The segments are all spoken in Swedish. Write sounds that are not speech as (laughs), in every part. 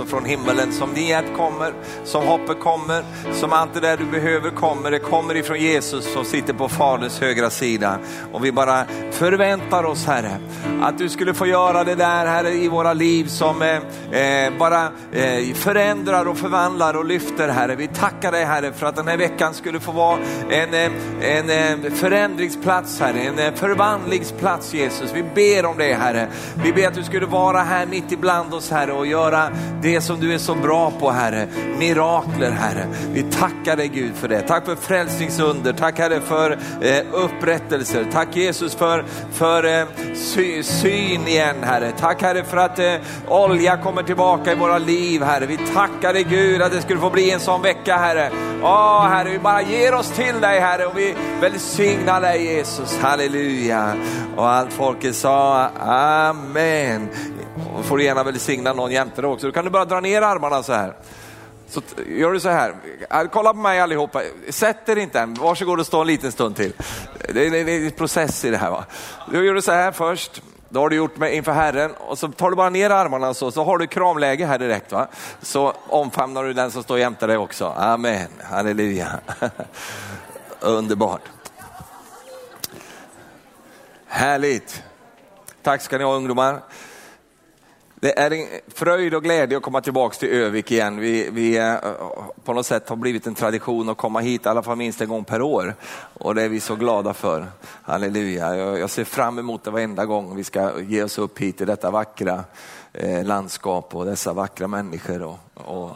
alltså från himmelen. Som din hjälp kommer, som hoppet kommer, som allt det där du behöver kommer. Det kommer ifrån Jesus som sitter på Faderns högra sida. Och vi bara förväntar oss Herre, att du skulle få göra det där Herre i våra liv som eh, eh bara eh, förändrar och förvandlar och lyfter Herre. Vi tackar dig Herre för att den här veckan skulle få vara en, eh, en, en förändringsplats Herre, en förvandlingsplats Jesus. Vi ber om det Herre. Vi ber att du skulle vara här mitt ibland oss Herre och göra det det som du är så bra på Herre. Mirakler Herre. Vi tackar dig Gud för det. Tack för frälsningsunder. Tack Herre för eh, upprättelser. Tack Jesus för, för eh, sy, syn igen Herre. Tack Herre för att eh, olja kommer tillbaka i våra liv Herre. Vi tackar dig Gud att det skulle få bli en sån vecka Herre. Ja Herre, vi bara ger oss till dig Herre och vi välsignar dig Jesus. Halleluja. Och allt folket sa Amen. Och får du gärna välsigna någon jämte dig också. Då kan du bara dra ner armarna så här. Så gör du så här, äh, kolla på mig allihopa, sätt er inte än, varsågod och stå en liten stund till. Det är, en process i det här. Va? Då gör du så här först, då har du gjort med inför Herren och så tar du bara ner armarna så, så har du kramläge här direkt. Va? Så omfamnar du den som står jämte dig också. Amen, halleluja. (laughs) Underbart. Härligt. Tack ska ni ha ungdomar. Det är en fröjd och glädje att komma tillbaka till Övik igen. Vi, vi eh, på något sätt har blivit en tradition att komma hit i alla fall minst en gång per år. Och det är vi så glada för. Halleluja. Jag, ser fram emot det varenda gång vi ska ge oss upp hit i detta vackra eh, landskap och dessa vackra människor och, och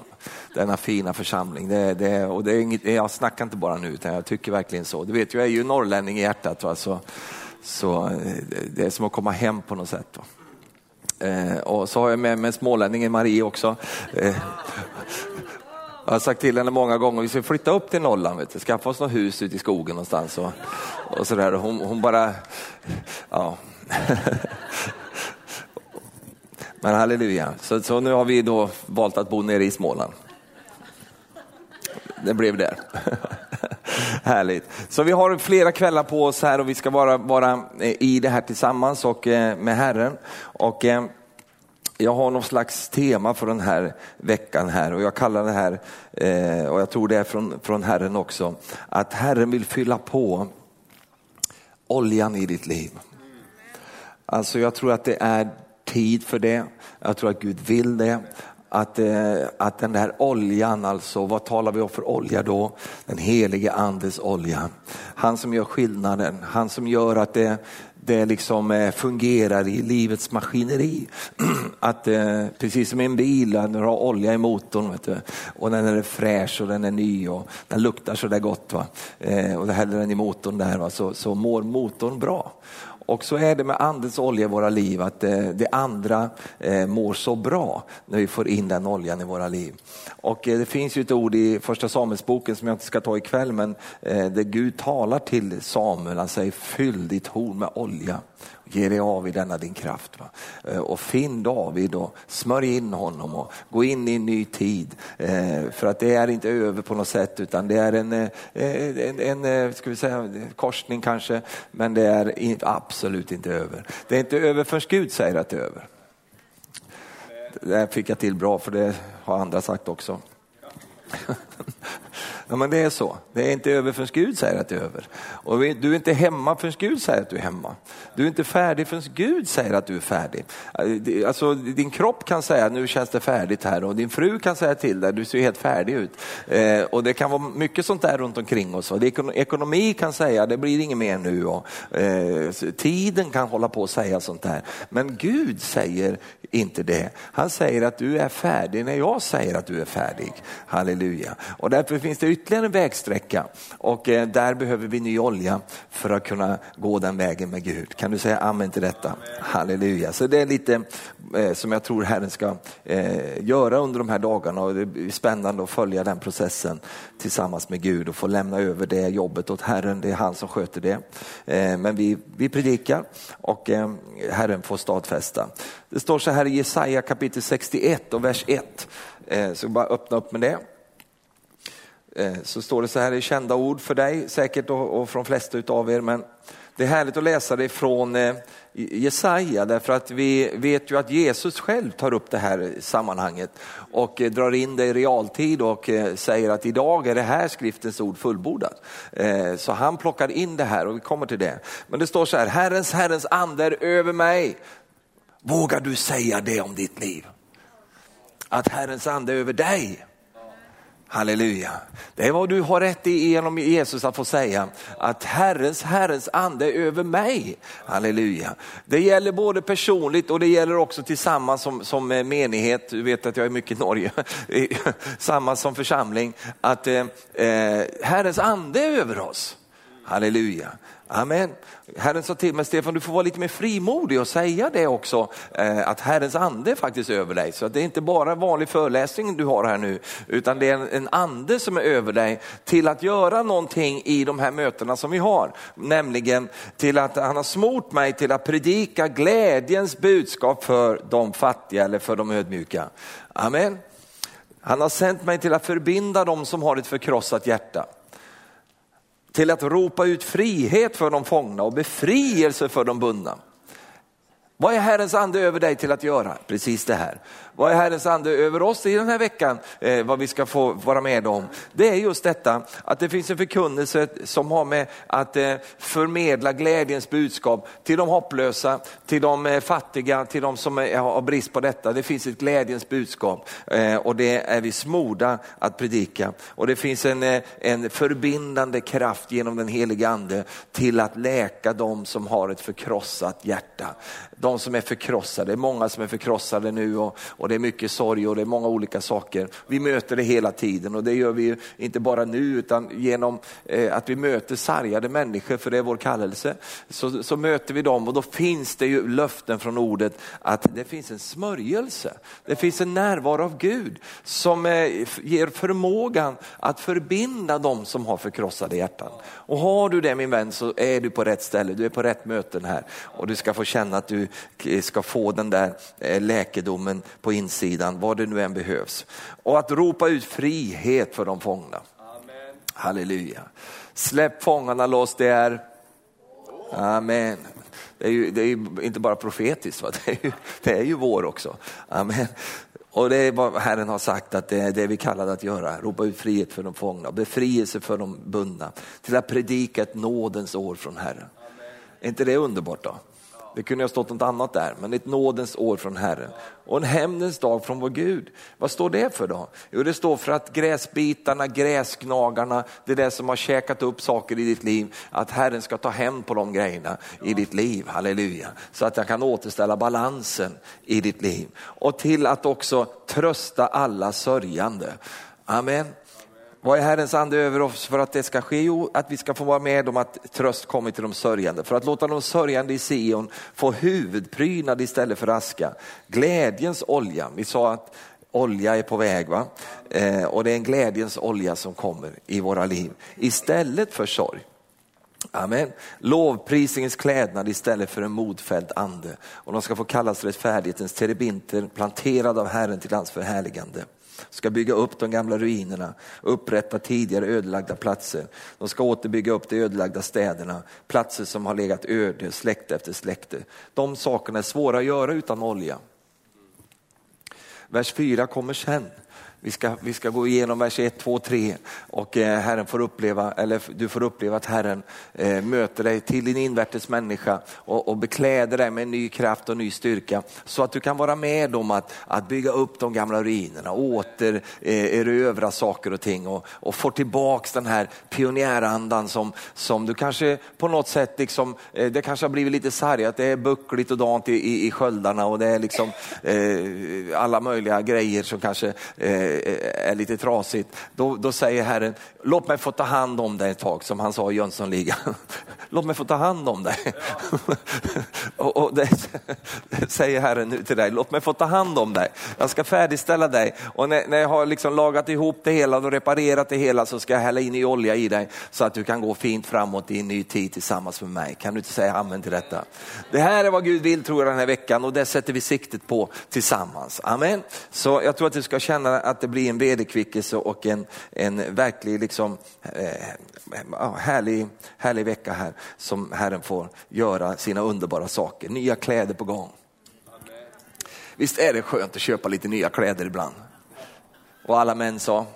denna fina församling. Det, det, och det är inget, jag snackar inte bara nu utan jag tycker verkligen så. Du vet, jag är ju norrlänning i hjärtat. Va? Så, så eh, det är som att komma hem på något sätt. Va? Eh, och så har jag med mig smålänningen Marie också. Eh, jag har sagt till henne många gånger, vi ska flytta upp till Norrland, vet du. skaffa oss något hus ute i skogen någonstans. Och, och sådär. Hon, hon bara, ja. (laughs) Men halleluja, så, så nu har vi då valt att bo nere i Småland. Det blev där. (laughs) (laughs) Härligt. Så vi har flera kvällar på oss här och vi ska vara, vara eh, i det här tillsammans och eh, med Herren. Och, eh, jag har någon slags tema för den här veckan här och jag kallar det här, och jag tror det är från, från Herren också, att Herren vill fylla på oljan i ditt liv. Alltså jag tror att det är tid för det. Jag tror att Gud vill det att, eh, att den där oljan, alltså vad talar vi om för olja då? Den helige andes olja. Han som gör skillnaden, han som gör att det, det liksom eh, fungerar i livets maskineri. (clears throat) Att eh, precis som en bil, när du har olja i motorn vet du, och den är fräsch och den är ny och den luktar så där gott. Va? Eh, och det häller den i motorn där va? Så, så mår motorn bra. Och så är det med andens olja i våra liv, att eh, det andra eh, mår så bra när vi får in den oljan i våra liv. Och eh, det finns ju ett ord i första Samuelsboken som jag inte ska ta ikväll, men där Gud talar till Samuel, han säger fyll ditt horn med olja Ge dig av i denna din kraft. Va? Eh, och finn David och smörj in honom och gå in i en ny tid. Eh, för att det är inte över på något sätt utan det är en, eh, en, en ska vi säga, korsning kanske, men det är absolut inte över. Det är inte över förrän Gud säger att det är över. Det fick jag till bra för det har andra sagt också. (laughs) (laughs) Ja, men det är så. Det är inte över förrän Gud säger att det är över. Och du är inte hemma förrän Gud säger att du är hemma. Du är inte färdig förrän Gud säger att du är färdig. Alltså, din kropp kan säga nu känns det färdigt här och din fru kan säga till dig du ser helt färdig ut. Eh, och det kan vara mycket sånt där runt omkring oss. Och ekonomi kan säga det blir inget mer nu. Och, eh, tiden kan hålla på och säga sånt där. Men Gud säger inte det. Han säger att du är färdig när jag säger att du är färdig. Halleluja. Och därför finns det ytterligare en vägsträcka och eh, där behöver vi ny olja för att kunna gå den vägen med Gud. Kan du säga amen till detta? Amen. Halleluja. Så det är lite eh, som jag tror Herren ska eh, göra under de här dagarna och det är spännande att följa den processen tillsammans med Gud och få lämna över det jobbet åt Herren. Det är han som sköter det. Men vi, vi predikar och Herren får stadfästa. Det står så här i Jesaja kapitel 61 och vers 1. Så bara öppna upp med det. Eh, så står det så här i kända ord för dig säkert och, från flesta utav er, men Det är härligt att läsa det från eh, Jesaja därför att vi vet ju att Jesus själv tar upp det här sammanhanget och eh, drar in det i realtid och säger att idag är det här skriftens ord fullbordat. Så han plockar in det här och vi kommer till det. Men det står så här, Herrens, Herrens ande är över mig. Vågar du säga det om ditt liv? Att Herrens ande är över dig. Halleluja. Det är vad du har rätt i genom Jesus att få säga, att Herrens, Herrens ande är över mig. Halleluja. Det gäller både personligt och det gäller också tillsammans som, som eh, menighet. Du vet att jag är mycket i Norge, (laughs) samma som församling. Att eh, eh, Herrens ande är över oss. Halleluja. Amen. Herren sa till mig, Stefan du får vara lite mer frimodig och säga det också, eh, att Herrens ande är faktiskt över dig. Så det är inte bara vanlig föreläsning du har här nu, utan det är en, en ande som är över dig till att göra någonting i de här mötena som vi har. Nämligen till att han har smort mig till att predika glädjens budskap för de fattiga eller för de ödmjuka. Amen. Han har sänt mig till att förbinda dem som har ett förkrossat hjärta till att ropa ut frihet för de fångna och befrielse för de bundna. Vad är Herrens ande över dig till att göra? Precis det här. Vad är Herrens ande över oss i den här veckan, eh, vad vi ska få vara med om? Det är just detta att det finns en förkunnelse som har med att eh, förmedla glädjens budskap till de hopplösa, till de eh, fattiga, till de som är, har brist på detta. Det finns ett glädjens budskap eh, och det är vi smorda att predika. Och det finns en, eh, en förbindande kraft genom den heliga ande till att läka de som har ett förkrossat hjärta de som är förkrossade. Det är många som är förkrossade nu och, och, det är mycket sorg och det är många olika saker. Vi möter det hela tiden och det gör vi inte bara nu utan genom eh, att vi möter sargade människor, för det är vår kallelse, så, så, möter vi dem och då finns det ju löften från ordet att det finns en smörjelse. Det finns en närvaro av Gud som eh, ger förmågan att förbinda de som har förkrossade hjärtan. Och har du det min vän så är du på rätt ställe, du är på rätt möten här och du ska få känna att du ska få den där eh, läkedomen på insidan, vad det nu än behövs. Och att ropa ut frihet för de fångna. Amen. Halleluja. Släpp fångarna loss, det är Amen. Det är ju, det är ju inte bara profetiskt, va? (laughs) Det, är ju, det är ju vår också. Amen. Och det är vad Herren har sagt att det är det vi kallade att göra, ropa ut frihet för de fångna, befrielse för de bundna, till att predika ett nådens år från Herren. Amen. Är inte det underbart då? Det kunde ha stått något annat där, men ett nådens år från Herren. Och en hämndens dag från vår Gud. Vad står det för då? Jo, det står för att gräsbitarna, gräsknagarna, det är det som har käkat upp saker i ditt liv, att Herren ska ta hämnd på de grejerna i ditt liv, halleluja. Så att jag kan återställa balansen i ditt liv. Och till att också trösta alla sörjande. Amen. Vad är Herrens ande över oss för att det ska ske? Jo, att vi ska få vara med om att tröst kommer till de sörjande. För att låta de sörjande i Sion få huvudprydnad istället för aska. Glädjens olja. Vi sa att olja är på väg va? Eh, och det är en glädjens olja som kommer i våra liv. Istället för sorg. Amen. Lovprisningens klädnad istället för en modfälld ande. Och de ska få kallas rättfärdighetens terebinter, planterad av Herren till hans förhärligande ska bygga upp de gamla ruinerna, upprätta tidigare ödelagda platser. De ska återbygga upp de ödelagda städerna, platser som har legat öde släkte efter släkte. De sakerna är svåra att göra utan olja. Vers 4 kommer sen. Vi ska, vi ska gå igenom vers 1, 2, 3 och eh, Herren får uppleva, eller du får uppleva att Herren eh, möter dig till din invärtes människa och, och bekläder dig med ny kraft och ny styrka så att du kan vara med om att, att bygga upp de gamla ruinerna, återerövra eh, saker och ting och, och få tillbaks den här pionjärandan som, som du kanske på något sätt, liksom, det kanske har blivit lite sargat, det är buckligt och dant i, i, i sköldarna och det är liksom eh, alla möjliga grejer som kanske eh, Eh, är lite trasigt, då, då säger Herren, låt mig få ta hand om dig ett tag, som han sa i Jönssonligan. (laughs) låt mig få ta hand om dig. Ja. (laughs) och, och det, (laughs) säger Herren nu till dig, låt mig få ta hand om dig. Jag ska färdigställa dig och när, när jag har liksom lagat ihop det hela och reparerat det hela så ska jag hälla in i olja i dig så att du kan gå fint framåt i en ny tid tillsammans med mig. Kan du inte säga amen till detta? Det här är vad Gud vill tror jag den här veckan och det sätter vi siktet på tillsammans. Amen. Så jag tror att du ska känna att det blir en vederkvickelse och en, en verklig liksom, eh, härlig, härlig vecka här som Herren får göra sina underbara saker. Nya kläder på gång. Visst är det skönt att köpa lite nya kläder ibland? Och alla män sa?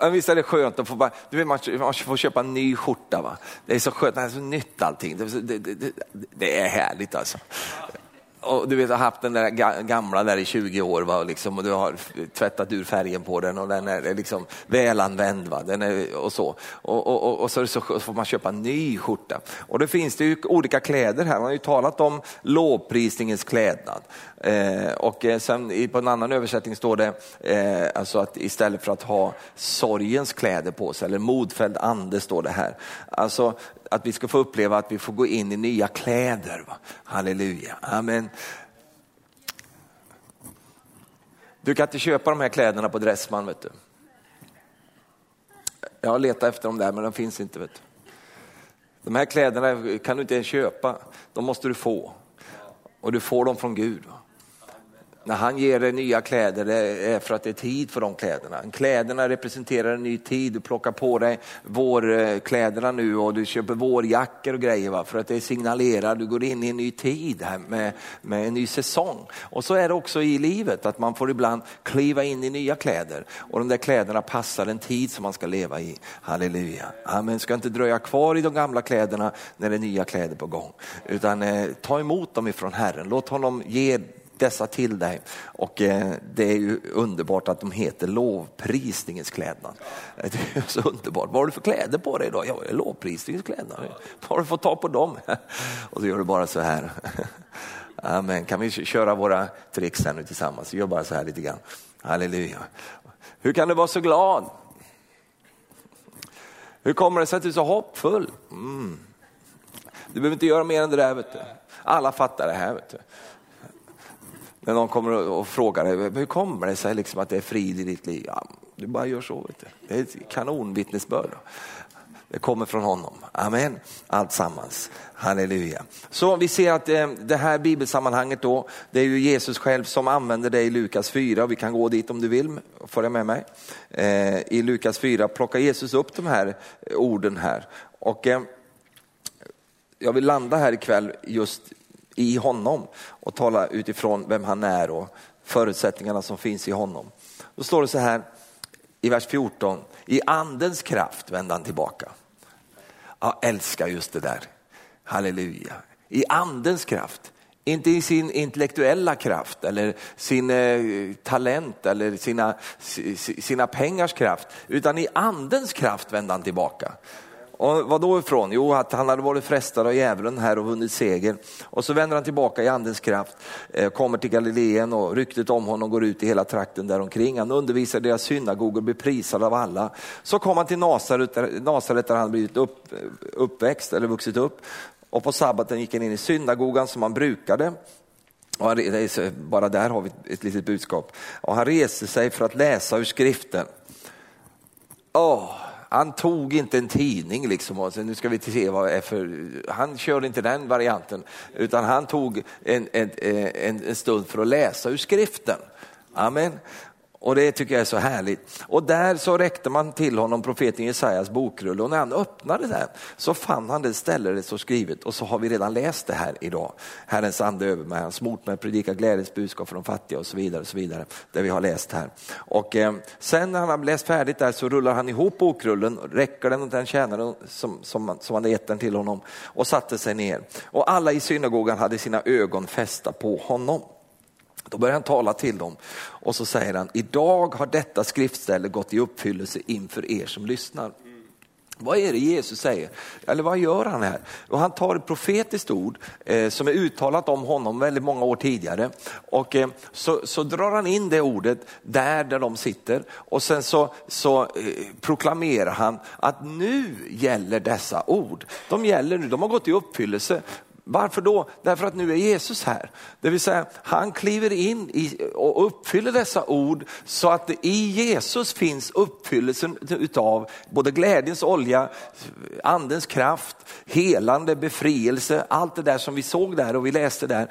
(laughs) Visst är det skönt att få, bara, du vet, man, man får köpa en ny skjorta. Va? Det är så skönt, det är så nytt allting. Det, det, det, det är härligt alltså och du vet, har haft den där gamla där i 20 år va, liksom, och du har tvättat ur färgen på den och den är liksom välanvänd. Va, den är, och så. Och, och, och, och så, så, får man köpa en ny skjorta. Och då finns det ju olika kläder här. Man har ju talat om lovprisningens klädnad. Eh, och eh, sen på en annan översättning står det eh, alltså att istället för att ha sorgens kläder på sig, eller modfälld ande står det här. Alltså att vi ska få uppleva att vi får gå in i nya kläder. Va? Halleluja, amen. Du kan inte köpa de här kläderna på Dressman. Vet du. Jag har letat efter dem där men de finns inte. Vet du. De här kläderna kan du inte ens köpa, de måste du få. Och du får dem från Gud. Va? När han ger dig nya kläder det är för att det är tid för de kläderna. Kläderna representerar en ny tid. Du plockar på dig vårkläderna nu och du köper vårjackor och grejer va? för att det signalerar du går in i en ny tid här med, med en ny säsong. Och så är det också i livet att man får ibland kliva in i nya kläder och de där kläderna passar den tid som man ska leva i. Halleluja. Amen. Ska inte dröja kvar i de gamla kläderna när det är nya kläder på gång utan eh, ta emot dem ifrån Herren. Låt honom ge dessa till dig. Och eh, det är ju underbart att de heter lovprisningens klädnad. Det är så underbart. Vad har du för kläder på dig idag? Ja, lovprisningens klädnad. Vad har du fått tag på dem? (laughs) Och så gör du bara så här. (laughs) Amen. Kan vi köra våra tricks här nu tillsammans? Gör bara så här lite grann. Halleluja. Hur kan du vara så glad? Hur kommer det sig att du är så hoppfull? Mm. Du behöver inte göra mer än det där. Vet du. Alla fattar det här. Vet du. När någon kommer och frågar dig, hur kommer det sig liksom att det är frid i ditt liv? Ja, du bara gör så. Vet du. Det är ett kanonvittnesbörd. Det kommer från honom. Amen. Allt sammans. Halleluja. Så vi ser att eh, det här bibelsammanhanget då, det är ju Jesus själv som använder det i Lukas 4. Vi kan gå dit om du vill, följa med mig. Eh, I Lukas 4 plockar Jesus upp de här eh, orden här. Och jag vill landa här ikväll just i honom och tala utifrån vem han är och förutsättningarna som finns i honom. Då står det så här i vers 14, i andens kraft vänder han tillbaka. Jag älskar just det där, halleluja. I andens kraft, inte i sin intellektuella kraft eller sin eh, talent eller sina, sina pengars kraft, utan i andens kraft vänder han tillbaka. Och vad då ifrån? Jo, att han hade varit frestad av djävulen här och vunnit seger. Och så vänder han tillbaka i andens kraft, eh, kommer till Galileen och ryktet om honom går ut i hela trakten däromkring. Han undervisar i deras synagogor, blir prisad av alla. Så kom han till Nasaret, Nasaret där han blivit upp, uppväxt eller vuxit upp. Och på sabbaten gick han in i synagogan som han brukade. Och bara där har vi ett litet budskap. Och han reste sig för att läsa ur skriften. Oh, han tog inte en tidning liksom och så, nu ska vi se vad det är för, han körde inte den varianten utan han tog en, en, en, en stund för att läsa ur skriften. Amen. Och det tycker jag är så härligt. Och där så räckte man till honom profeten Jesajas bokrulle och när han öppnade den så fann han det ställe det står skrivet och så har vi redan läst det här idag. Herrens ande över mig, han smort mig, predika glädjens budskap för de fattiga och så vidare. och så vidare. Det vi har läst här. Och eh, sen när han har läst färdigt där så rullar han ihop bokrullen, räcker den åt den tjänaren som, som, som hade gett den till honom och satte sig ner. Och alla i synagogan hade sina ögon fästa på honom. Då börjar han tala till dem och så säger han, idag har detta skriftställe gått i uppfyllelse inför er som lyssnar. Vad är det Jesus säger? Eller vad gör han här? Och han tar ett profetiskt ord eh, som är uttalat om honom väldigt många år tidigare och eh, så, så, drar han in det ordet där, där de sitter och sen så, så eh, proklamerar han att nu gäller dessa ord. De gäller nu, de har gått i uppfyllelse varför då? Därför att nu är Jesus här. Det vill säga han kliver in i, och uppfyller dessa ord så att i Jesus finns uppfyllelsen utav både glädjens olja, andens kraft, helande, befrielse, allt det där som vi såg där och vi läste där,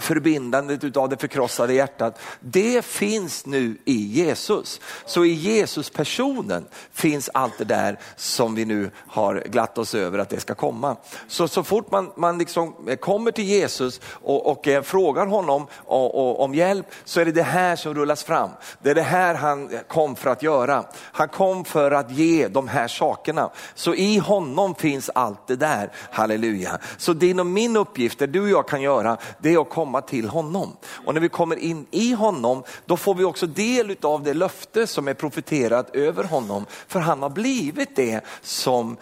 förbindandet utav det förkrossade hjärtat. Det finns nu i Jesus. Så i Jesus personen finns allt det där som vi nu har glatt oss över att det ska komma. Så, så fort man, man liksom som kommer till Jesus och, och eh, frågar honom och, och, om hjälp så är det det här som rullas fram. Det är det här han kom för att göra. Han kom för att ge de här sakerna. Så i honom finns allt det där. Halleluja. Så din och min uppgift, det du och jag kan göra, det är att komma till honom. Och när vi kommer in i honom, då får vi också del av det löfte som är profeterat över honom. För han har blivit det som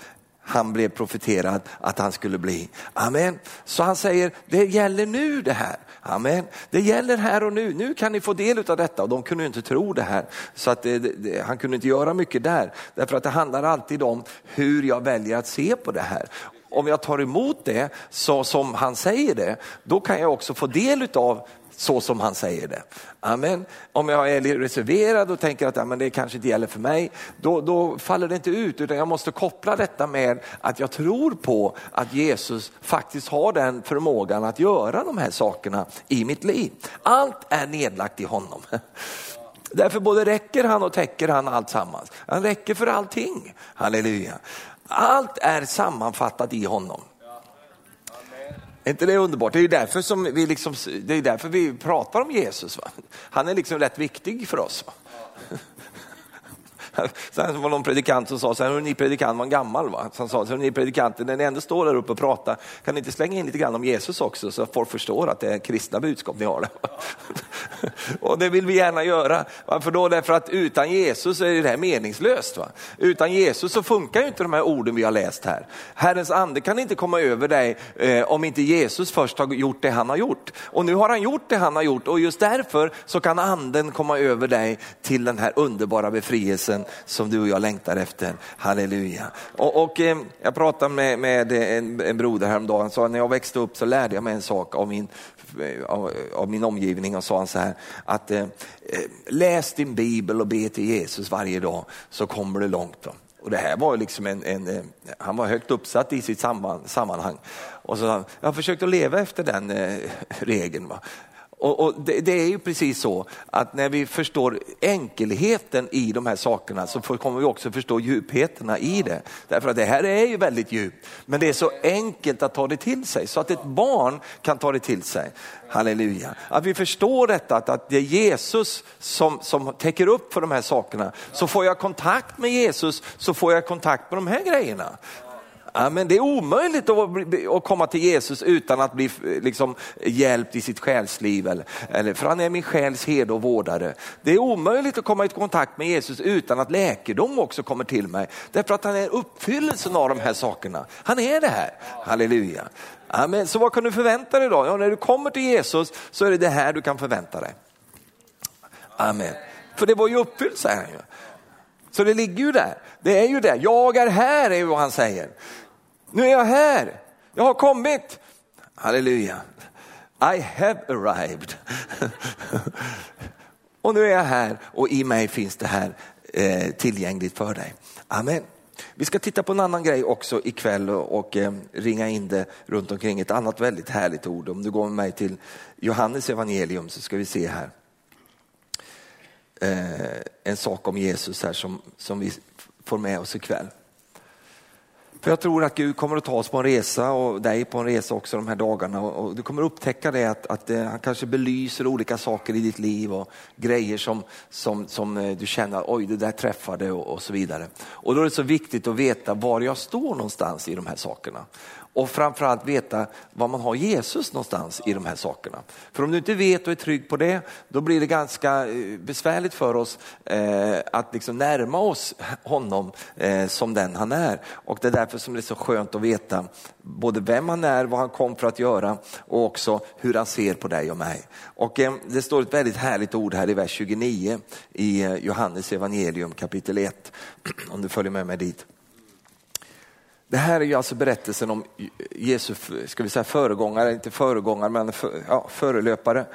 han blev profeterad att han skulle bli. Amen. Så han säger, det gäller nu det här. Amen. Det gäller här och nu. Nu kan ni få del av detta. Och de kunde inte tro det här. Så att det, det, han kunde inte göra mycket där. Därför att det handlar alltid om hur jag väljer att se på det här om jag tar emot det så som han säger det, då kan jag också få del av så som han säger det. Amen. Om jag är reserverad och tänker att ja, men det kanske inte gäller för mig, då, då faller det inte ut utan jag måste koppla detta med att jag tror på att Jesus faktiskt har den förmågan att göra de här sakerna i mitt liv. Allt är nedlagt i honom. (laughs) Därför både räcker han och täcker han allt sammans. Han räcker för allting. Halleluja. Allt är sammanfattat i honom. Är inte det underbart? Det är därför, som vi, liksom, det är därför vi pratar om Jesus. Va? Han är liksom rätt viktig för oss. Va? (laughs) Sen var någon predikant som sa, sen ni predikant var gammal va? Så han sa, ni predikanter, när ni ändå står där uppe och pratar, kan ni inte slänga in lite grann om Jesus också så att folk förstår att det är kristna budskap ni har där. (laughs) och det vill vi gärna göra. Varför då? Därför att utan Jesus är det här meningslöst. Va? Utan Jesus så funkar ju inte de här orden vi har läst här. Herrens ande kan inte komma över dig eh, om inte Jesus först har gjort det han har gjort. Och nu har han gjort det han har gjort och just därför så kan anden komma över dig till den här underbara befrielsen som du och jag längtar efter. Halleluja. Och, och eh, jag pratade med, med en, en broder häromdagen, han sa när jag växte upp så lärde jag mig en sak av min, eh, av, av min omgivning och sa han så här att eh, eh, läs din bibel och be till Jesus varje dag så kommer du långt. Då. Och det här var liksom en, en, eh, han var högt uppsatt i sitt sammanhang. Och så, jag har försökt att leva efter den eh, (laughs) regeln. Va? Och, och det, det, är ju precis så att när vi förstår enkelheten i de här sakerna så kommer vi också förstå djupheterna i det. Därför att det här är ju väldigt djupt, men det är så enkelt att ta det till sig så att ett barn kan ta det till sig. Halleluja. Att vi förstår detta, att, att det är Jesus som, som täcker upp för de här sakerna. Så får jag kontakt med Jesus så får jag kontakt med de här grejerna. Ja, men det är omöjligt att, att komma till Jesus utan att bli liksom, hjälpt i sitt själsliv. Eller, eller, för han är min själs herde och vårdare. Det är omöjligt att komma i kontakt med Jesus utan att läkedom också kommer till mig. Därför att han är uppfyllelsen av de här sakerna. Han är det här. Halleluja. Amen. Så vad kan du förvänta dig då? Ja, när du kommer till Jesus så är det det här du kan förvänta dig. Amen. För det var ju uppfyllt säger han ju. Så det ligger ju där. Det är ju det. Jag är här är vad han säger. Nu är jag här, jag har kommit. Halleluja. I have arrived. (laughs) och nu är jag här och i mig finns det här eh, tillgängligt för dig. Amen. Vi ska titta på en annan grej också ikväll och, och eh, ringa in det runt omkring ett annat väldigt härligt ord. Om du går med mig till Johannes evangelium så ska vi se här. Eh, en sak om Jesus här som, som vi får med oss ikväll. För jag tror att Gud kommer att ta oss på en resa och dig på en resa också de här dagarna och du kommer upptäcka det att, att eh, han kanske belyser olika saker i ditt liv och grejer som, som, som eh, du känner, oj det där träffade och, och så vidare. Och då är det så viktigt att veta var jag står någonstans i de här sakerna och framförallt veta var man har Jesus någonstans i de här sakerna. För om du inte vet och är trygg på det, då blir det ganska eh, besvärligt för oss eh, att liksom närma oss honom eh, som den han är. Och det är därför som det är så skönt att veta både vem han är, vad han kom för att göra och också hur han ser på dig och mig. Och eh, det står ett väldigt härligt ord här i vers 29 i eh, Johannes evangelium kapitel 1, (clears throat) om du följer med mig dit. Det här är ju alltså berättelsen om Jesu ska vi säga, föregångare, inte föregångare men för, ja, förelöpare.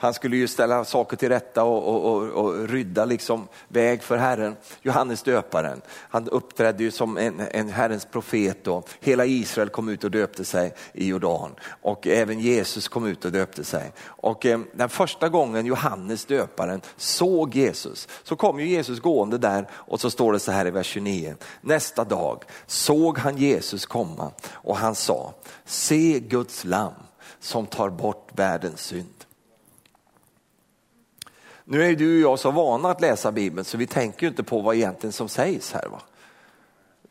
Han skulle ju ställa saker till rätta och, och, och, och rydda liksom väg för Herren. Johannes döparen, han uppträdde ju som en, en Herrens profet och hela Israel kom ut och döpte sig i Jordan. Och även Jesus kom ut och döpte sig. Och eh, den första gången Johannes döparen såg Jesus så kom ju Jesus gående där och så står det så här i vers 29. Nästa dag såg han Jesus komma och han sa, se Guds lamm som tar bort världens synd. Nu är du och jag så vana att läsa Bibeln så vi tänker inte på vad egentligen som sägs här. Va?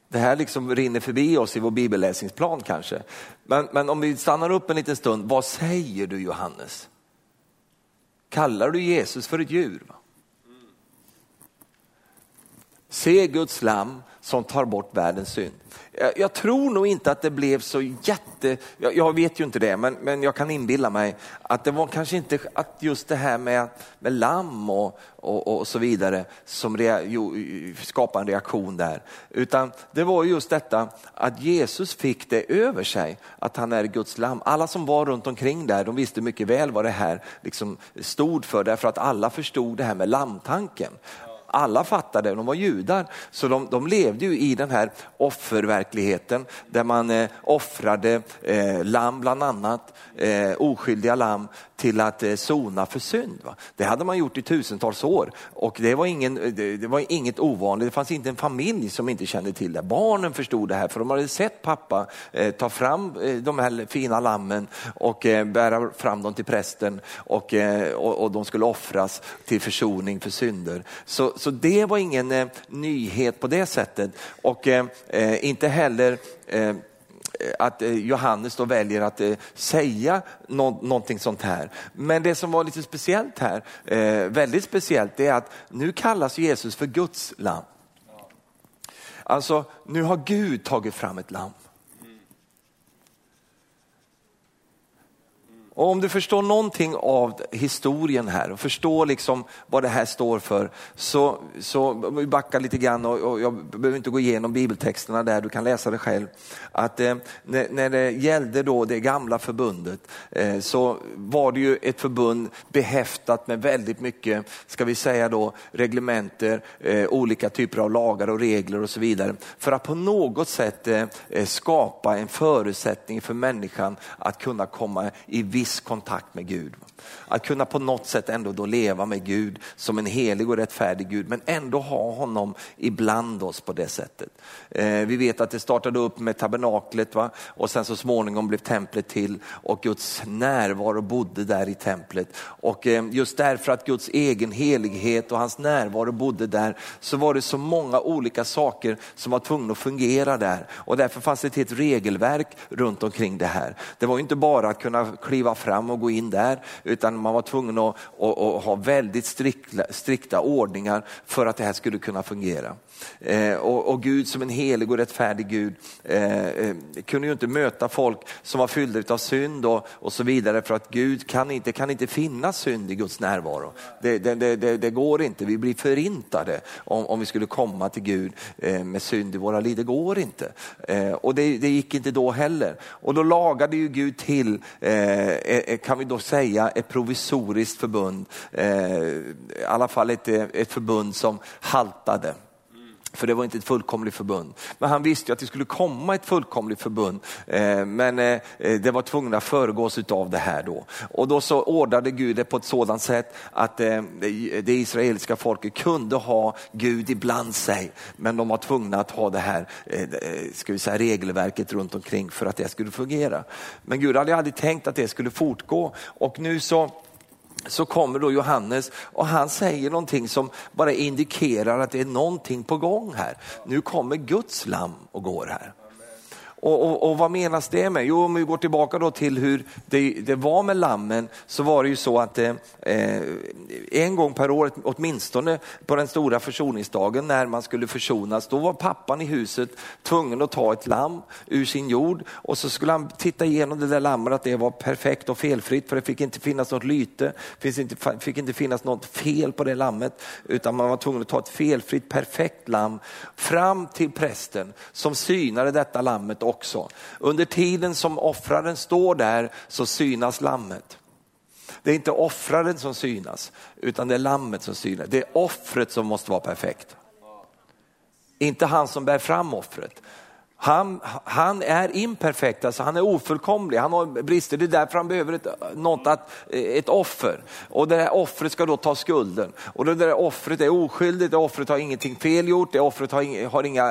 Det här liksom rinner förbi oss i vår bibelläsningsplan kanske. Men, men om vi stannar upp en liten stund, vad säger du Johannes? Kallar du Jesus för ett djur? Va? Se Guds lam som tar bort världens synd. Jag, jag, tror nog inte att det blev så jätte, jag, jag, vet ju inte det, men, men jag kan inbilla mig att det var kanske inte att just det här med, med lamm och, och, och så vidare som rea, jo, skapade en reaktion där. Utan det var just detta att Jesus fick det över sig, att han är Guds lamm. Alla som var runt omkring där, de visste mycket väl vad det här liksom stod för, därför att alla förstod det här med lammtanken alla fattade, de var judar, så de, de levde ju i den här offerverkligheten där man eh, offrade eh, lamm bland annat, eh, oskyldiga lamm till att eh, sona för synd. Va? Det hade man gjort i tusentals år och det var, ingen, eh, det, det, var inget ovanligt. Det fanns inte en familj som inte kände till det. Barnen förstod det här för de hade sett pappa eh, ta fram eh, de här fina lammen och eh, bära fram dem till prästen och, eh, och, och, de skulle offras till försoning för synder. Så, så så det var ingen eh, nyhet på det sättet och eh, eh, inte heller Eh, att eh, Johannes då väljer att eh, säga någonting sånt här. Men det som var lite speciellt här, eh, väldigt speciellt, det är att nu kallas Jesus för Guds lamm. Alltså, nu har Gud tagit fram ett lamm. Och om du förstår någonting av historien här och förstår liksom vad det här står för så, så vi backar lite grann och, och, jag behöver inte gå igenom bibeltexterna där, du kan läsa det själv. Att eh, när, när, det gällde då det gamla förbundet eh, så var det ju ett förbund behäftat med väldigt mycket, ska vi säga då, reglementer, eh, olika typer av lagar och regler och så vidare. För att på något sätt eh, skapa en förutsättning för människan att kunna komma i viss viss kontakt med Gud. Att kunna på något sätt ändå då leva med Gud som en helig och rättfärdig Gud, men ändå ha honom ibland oss på det sättet. Eh, vi vet att det startade upp med tabernaklet va? och sen så småningom blev templet till och Guds närvaro bodde där i templet. Och eh, just därför att Guds egen helighet och hans närvaro bodde där så var det så många olika saker som var tvungna att fungera där. Och därför fanns det ett helt regelverk runt omkring det här. Det var inte bara att kunna kliva fram och gå in där, utan man var tvungen att, att, att ha väldigt strikta, strikta ordningar för att det här skulle kunna fungera. Eh, och, och, Gud som en helig och rättfärdig Gud eh, eh, kunde ju inte möta folk som var fyllda av synd och, och så vidare för att Gud kan inte, kan inte finnas synd i Guds närvaro. Det, det, det, det går inte, vi blir förintade om, om vi skulle komma till Gud eh, med synd i våra liv. Det går inte. Eh, och det, det, gick inte då heller. Och då lagade ju Gud till, eh, eh, eh kan vi då säga, ett provisoriskt förbund. Eh, I alla fall ett, ett förbund som haltade. För det var inte ett fullkomligt förbund. Men han visste ju att det skulle komma ett fullkomligt förbund. Eh, men eh, det var tvungna att föregås av det här då. Och då så ordnade Gud det på ett sådant sätt att eh, det israeliska folket kunde ha Gud ibland sig. Men de var tvungna att ha det här ska vi säga, regelverket runt omkring för att det skulle fungera. Men Gud hade aldrig tänkt att det skulle fortgå. Och nu så så kommer då Johannes och han säger någonting som bara indikerar att det är någonting på gång här. Nu kommer Guds lamm och går här. Och, och, och, vad menas det med? Jo, om vi går tillbaka då till hur det, det var med lammen så var det ju så att eh, en gång per år, åtminstone på den stora försoningsdagen när man skulle försonas, då var pappan i huset tvungen att ta ett lamm ur sin jord och så skulle han titta igenom det där lammet att det var perfekt och felfritt för det fick inte finnas något lyte, det inte, fick inte finnas något fel på det lammet utan man var tvungen att ta ett felfritt perfekt lamm fram till prästen som synade detta lammet också. Under tiden som offraren står där så synas lammet. Det är inte offraren som synas, utan det är lammet som synas. Det är offret som måste vara perfekt. Inte han som bär fram offret. Han, han är imperfekt, alltså han är ofullkomlig, han har brister. Det är därför han behöver ett, något att, eh, ett offer. Och det där offret ska då ta skulden. Och det där offret är oskyldigt, det offret har ingenting fel gjort, det offret har, har inga,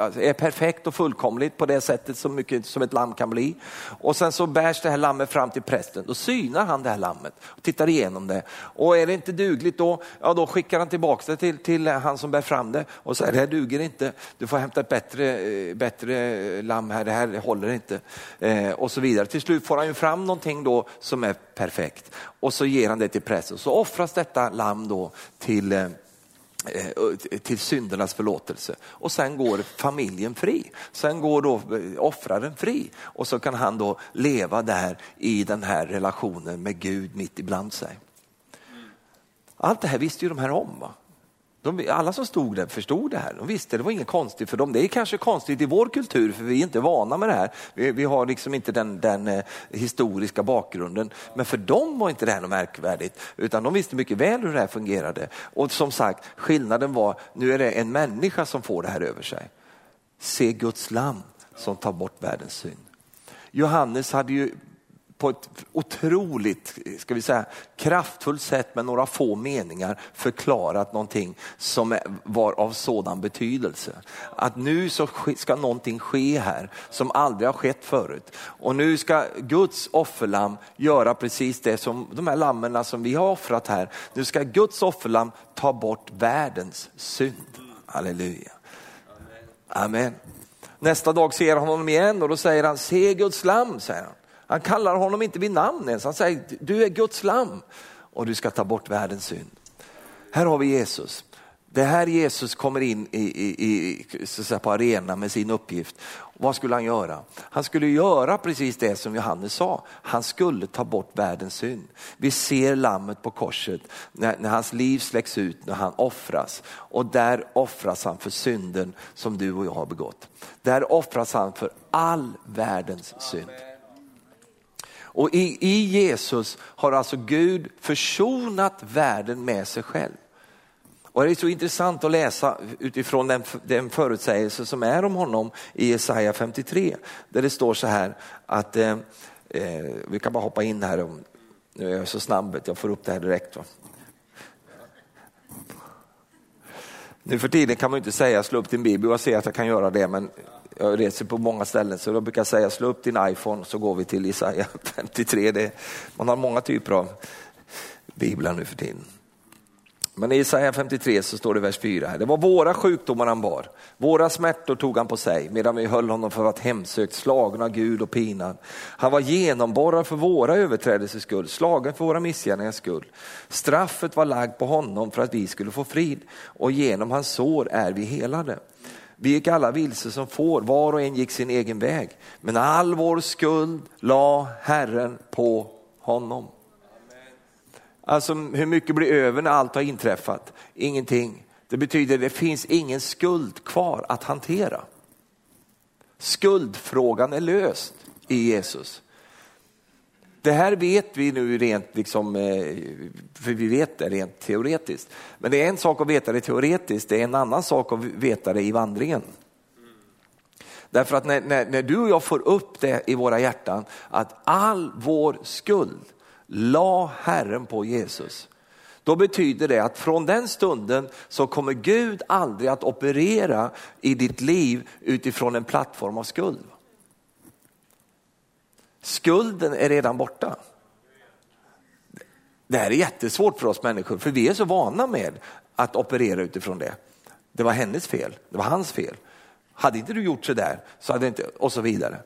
alltså är perfekt och fullkomligt på det sättet så mycket som ett lamm kan bli. Och sen så bärs det här lammet fram till prästen. Då synar han det här lammet och tittar igenom det. Och är det inte dugligt då, ja då skickar han tillbaka det till, till han som bär fram det och säger det här duger inte, du får hämta ett bättre eh, bättre lamm här, det här håller inte. Eh, och så vidare. Till slut får han ju fram någonting då som är perfekt och så ger han det till prästen. Så offras detta lamm då till eh, eh, till syndernas förlåtelse. Och sen går familjen fri. Sen går då eh, offraren fri och så kan han då leva där i den här relationen med Gud mitt ibland sig. Allt det här visste ju de här om. Va? De, alla som stod där förstod det här. De visste det var inget konstigt för dem. Det är kanske konstigt i vår kultur för vi är inte vana med det här. Vi, vi har liksom inte den, den eh, historiska bakgrunden. Men för dem var inte det här något märkvärdigt utan de visste mycket väl hur det här fungerade. Och som sagt, skillnaden var, nu är det en människa som får det här över sig. Se Guds lam som tar bort världens synd. Johannes hade ju på ett otroligt ska vi säga, kraftfullt sätt med några få meningar förklarat någonting som var av sådan betydelse. Att nu så ska någonting ske här som aldrig har skett förut. Och nu ska Guds offerlam göra precis det som de här lammen som vi har offrat här. Nu ska Guds offerlam ta bort världens synd. Halleluja. Amen. Nästa dag ser han honom igen och då säger han, se Guds lamm, säger han. Han kallar honom inte vid namn ens. Han säger, du är Guds lam och du ska ta bort världens synd. Här har vi Jesus. Det här Jesus kommer in i, i, i, så säga, på arenan med sin uppgift. Vad skulle han göra? Han skulle göra precis det som Johannes sa. Han skulle ta bort världens synd. Vi ser lammet på korset när, när hans liv släcks ut, när han offras. Och där offras han för synden som du och jag har begått. Där offras han för all världens synd. Och i, i Jesus har alltså Gud försonat världen med sig själv. Och det är så intressant att läsa utifrån den, den förutsägelse som är om honom i Jesaja 53. Där det står så här att, eh, eh, vi kan bara hoppa in här, om, nu är jag så snabb att jag får upp det här direkt. Va? Nu för tiden kan man inte säga slå upp din bibel, jag ser att jag kan göra det men jag reser på många ställen så jag brukar säga slå upp din iPhone så går vi till Isaiah (laughs) 53. Det, man har många typer av biblar nu för tiden. Men i Isaiah 53 så står det vers 4 här. Det var våra sjukdomar han bar, våra smärtor tog han på sig medan vi höll honom för att hemsökt, slagen av Gud och pinad. Han var genomborrad för våra överträdelsers skull, slagen för våra missgärningars skull. Straffet var lagt på honom för att vi skulle få frid och genom hans sår är vi helade. Vi gick alla vilse som får, var och en gick sin egen väg. Men all vår skuld la Herren på honom. Alltså hur mycket blir över när allt har inträffat? Ingenting. Det betyder att det finns ingen skuld kvar att hantera. Skuldfrågan är löst i Jesus. Det här vet vi nu rent, liksom, eh, för vi vet det rent teoretiskt. Men det är en sak att veta det teoretiskt, det är en annan sak att veta det i vandringen. Därför att när, när, när, du och jag får upp det i våra hjärtan att all vår skuld la Herren på Jesus. Då betyder det att från den stunden så kommer Gud aldrig att operera i ditt liv utifrån en plattform av skuld. Skulden är redan borta. Det här är jättesvårt för oss människor för vi är så vana med att operera utifrån det. Det var hennes fel, det var hans fel. Hade inte du gjort så där, så hade inte, och så vidare.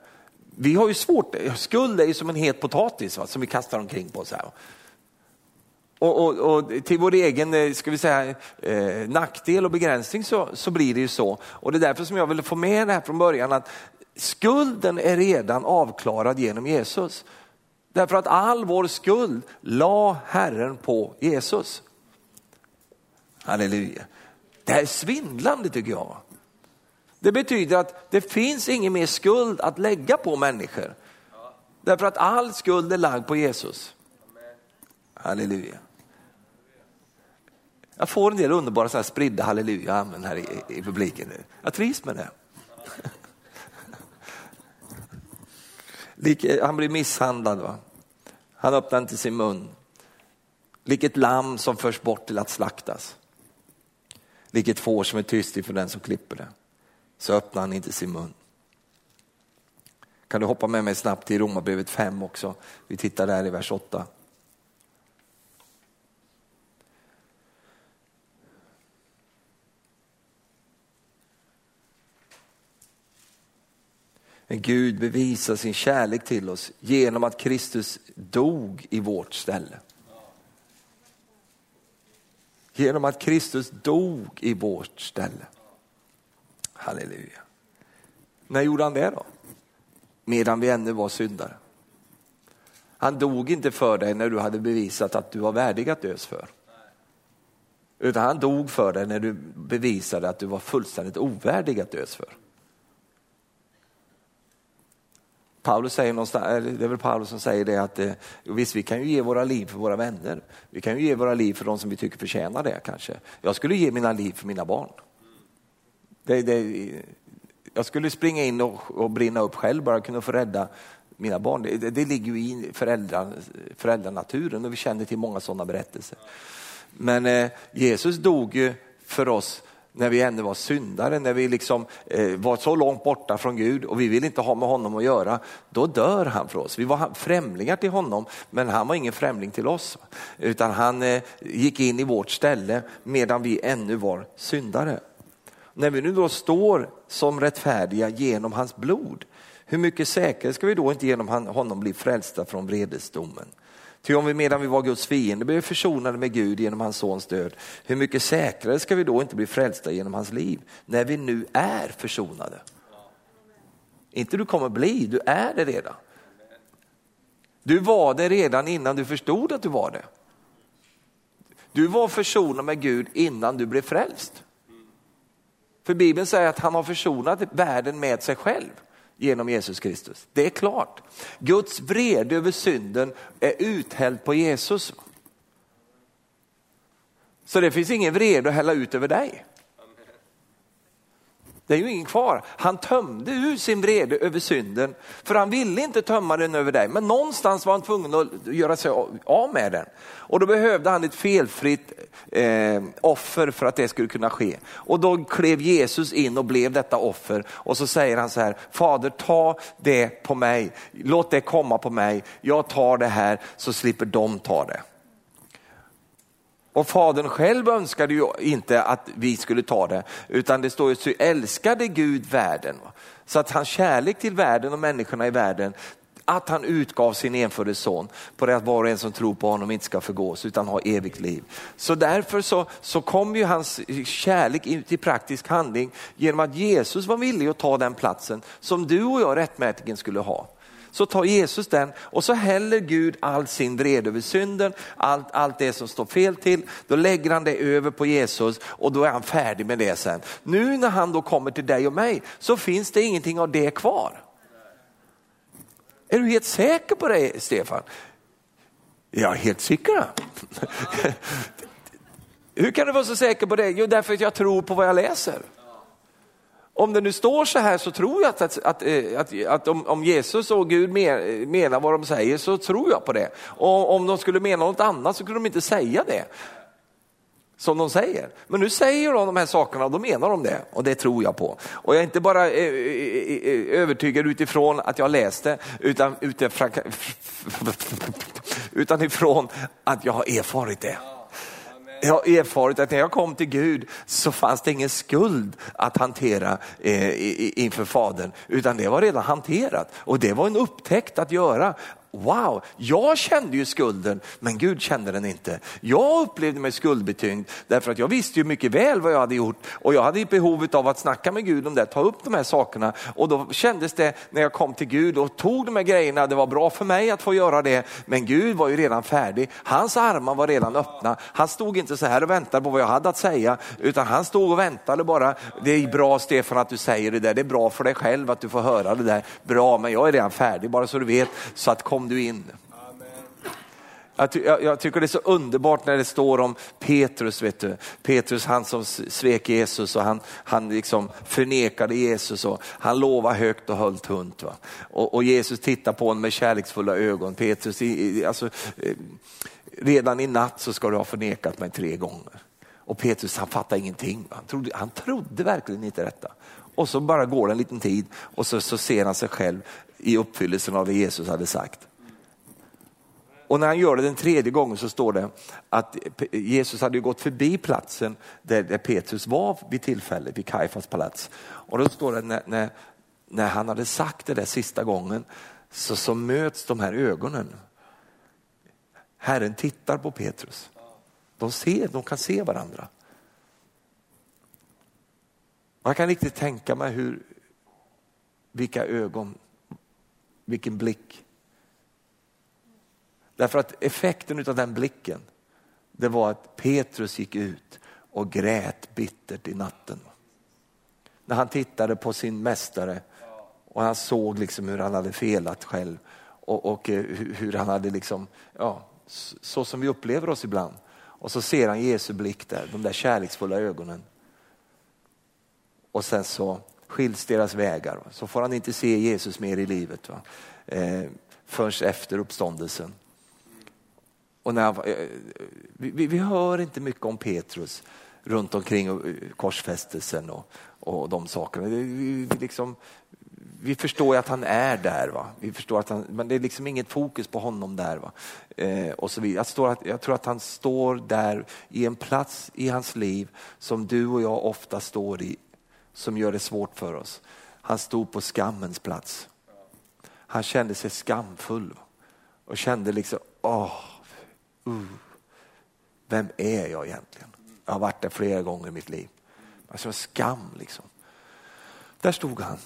Vi har ju svårt, skuld är ju som en het potatis va, som vi kastar omkring på. oss. här. Och, och, och, till vår egen eh, ska vi säga, eh, nackdel och begränsning så, så blir det ju så. Och det är därför som jag ville få med det här från början att skulden är redan avklarad genom Jesus. Därför att all vår skuld la Herren på Jesus. Halleluja. Det här är svindlande tycker jag. Det betyder att det finns ingen mer skuld att lägga på människor. Därför att all skuld är lagd på Jesus. Halleluja. Jag får en del underbara så här spridda halleluja amen här i, i publiken. Jag trivs med det. Eh, han blir misshandlad. Va? Han öppnar inte sin mun. Lik ett lamm som förs bort till att slaktas. Lik ett får som är tyst inför den som klipper det. Så öppnar han inte sin mun. Kan du hoppa med mig snabbt till Romarbrevet 5 också? Vi tittar där i vers 8. Gud bevisar sin kärlek till oss genom att Kristus dog i vårt ställe. Genom att Kristus dog i vårt ställe. Halleluja. När gjorde han det då? Medan vi ännu var syndare. Han dog inte för dig när du hade bevisat att du var värdig att dös för. Utan han dog för dig när du bevisade att du var fullständigt ovärdig att dös för. Paulus säger någonstans, det är väl Paulus som säger det att eh, visst vi kan ju ge våra liv för våra vänner. Vi kan ju ge våra liv för de som vi tycker förtjänar det kanske. Jag skulle ge mina liv för mina barn. Det, det, jag skulle springa in och, och brinna upp själv bara kunna få rädda mina barn. Det, det ligger ju i föräldrar, föräldranaturen och vi känner till många sådana berättelser. Men eh, Jesus dog ju för oss när vi ännu var syndare, när vi liksom eh, var så långt borta från Gud och vi vill inte ha med honom att göra, då dör han för oss. Vi var främlingar till honom, men han var ingen främling till oss. Utan han eh, gick in i vårt ställe medan vi ännu var syndare. När vi nu då står som rättfärdiga genom hans blod, hur mycket säkrare ska vi då inte genom honom bli frälsta från vredesdomen? Ty om vi medan vi var Guds fiende blev försonade med Gud genom hans sons död, hur mycket säkrare ska vi då inte bli frälsta genom hans liv, när vi nu är försonade? Inte du kommer bli, du är det redan. Du var det redan innan du förstod att du var det. Du var försonad med Gud innan du blev frälst. För Bibeln säger att han har försonat världen med sig själv genom Jesus Kristus. Det är klart. Guds vrede över synden är uthälld på Jesus. Så det finns ingen vrede att hälla ut över dig. Det är ju ingen kvar. Han tömde ur sin vrede över synden för han ville inte tömma den över dig. Men någonstans var han tvungen att göra sig av med den. Och då behövde han ett felfritt eh, offer för att det skulle kunna ske. Och då klev Jesus in och blev detta offer. Och så säger han så här, Fader ta det på mig, låt det komma på mig. Jag tar det här så slipper de ta det. Och fadern själv önskade ju inte att vi skulle ta det, utan det står ju så älskade Gud världen. Så att hans kärlek till världen och människorna i världen, att han utgav sin enfödde son på det att var och en som tror på honom inte ska förgås utan ha evigt liv. Så därför så, så kom ju hans kärlek ut i praktisk handling genom att Jesus var villig att ta den platsen som du och jag rättmätigen skulle ha så tar Jesus den och så häller Gud all sin vrede över synden, allt, allt det som står fel till. Då lägger han det över på Jesus och då är han färdig med det sen. Nu när han då kommer till dig och mig så finns det ingenting av det kvar. Är du helt säker på det Stefan? Jag är helt säker. (laughs) Hur kan du vara så säker på det? Jo, därför att jag tror på vad jag läser. Om det nu står så här så tror jag att, att, att, eh, att, att om, om, Jesus och Gud menar vad de säger så tror jag på det. Och om de skulle mena något annat så kunde de inte säga det som de säger. Men nu säger de de här sakerna och då menar de det och det tror jag på. Och jag är inte bara eh, eh, övertygad utifrån att jag läste utan utifrån, (laughs) utan ifrån att jag har erfarit det jag har erfarit att när jag kom till Gud så fanns det ingen skuld att hantera eh, inför Fadern, utan det var redan hanterat. Och det var en upptäckt att göra wow, jag kände ju skulden men Gud kände den inte. Jag upplevde mig skuldbetyngd därför att jag visste ju mycket väl vad jag hade gjort och jag hade ett behov av att snacka med Gud om det, ta upp de här sakerna och då kändes det när jag kom till Gud och tog de här grejerna, det var bra för mig att få göra det men Gud var ju redan färdig. Hans armar var redan öppna. Han stod inte så här och väntade på vad jag hade att säga utan han stod och väntade bara. Det är bra Stefan att du säger det där, det är bra för dig själv att du får höra det där. Bra men jag är redan färdig bara så du vet så att kom kom du in. Jag, jag, jag, tycker det är så underbart när det står om Petrus, vet du. Petrus han som svek Jesus och han, han liksom förnekade Jesus och han lovade högt och höll tunt. Va? Och, och Jesus tittar på honom med kärleksfulla ögon. Petrus, alltså, eh, redan i natt så ska du ha förnekat mig tre gånger. Och Petrus han fattar ingenting. Han trodde, han trodde verkligen inte detta. Och så bara går det en liten tid och så, så ser han sig själv i uppfyllelsen av det Jesus hade sagt. Och när han gör det den tredje gången så står det att Jesus hade gått förbi platsen där, Petrus var vid tillfället, vid Kajfas palats. Och då står det när, när, när han hade sagt det där sista gången så, så möts de här ögonen. Herren tittar på Petrus. De, ser, de kan se varandra. Man kan riktigt tänka mig hur, vilka ögon, vilken blick Därför att effekten av den blicken, det var att Petrus gick ut och grät bittert i natten. När han tittade på sin mästare och han såg liksom hur han hade felat själv och, och eh, hur han hade liksom, ja, så som vi upplever oss ibland. Och så ser han Jesu blick där, de där kärleksfulla ögonen. Och sen så skiljs deras vägar. Så får han inte se Jesus mer i livet. Va? Eh, först efter uppståndelsen. Och när han, eh, eh, vi, vi, hör inte mycket om Petrus runt omkring eh, korsfästelsen och, och de sakerna. Vi, vi, liksom, vi förstår att han är där, va? Vi förstår att han, men det är liksom inget fokus på honom där. Va? Eh, och så vidare. Jag, står jag tror att han står där i en plats i hans liv som du och jag ofta står i, som gör det svårt för oss. Han stod på skammens plats. Han kände sig skamfull och kände liksom, åh, Uh, vem är jag egentligen? Jag har varit där flera gånger i mitt liv. Alltså skam liksom. Där stod han.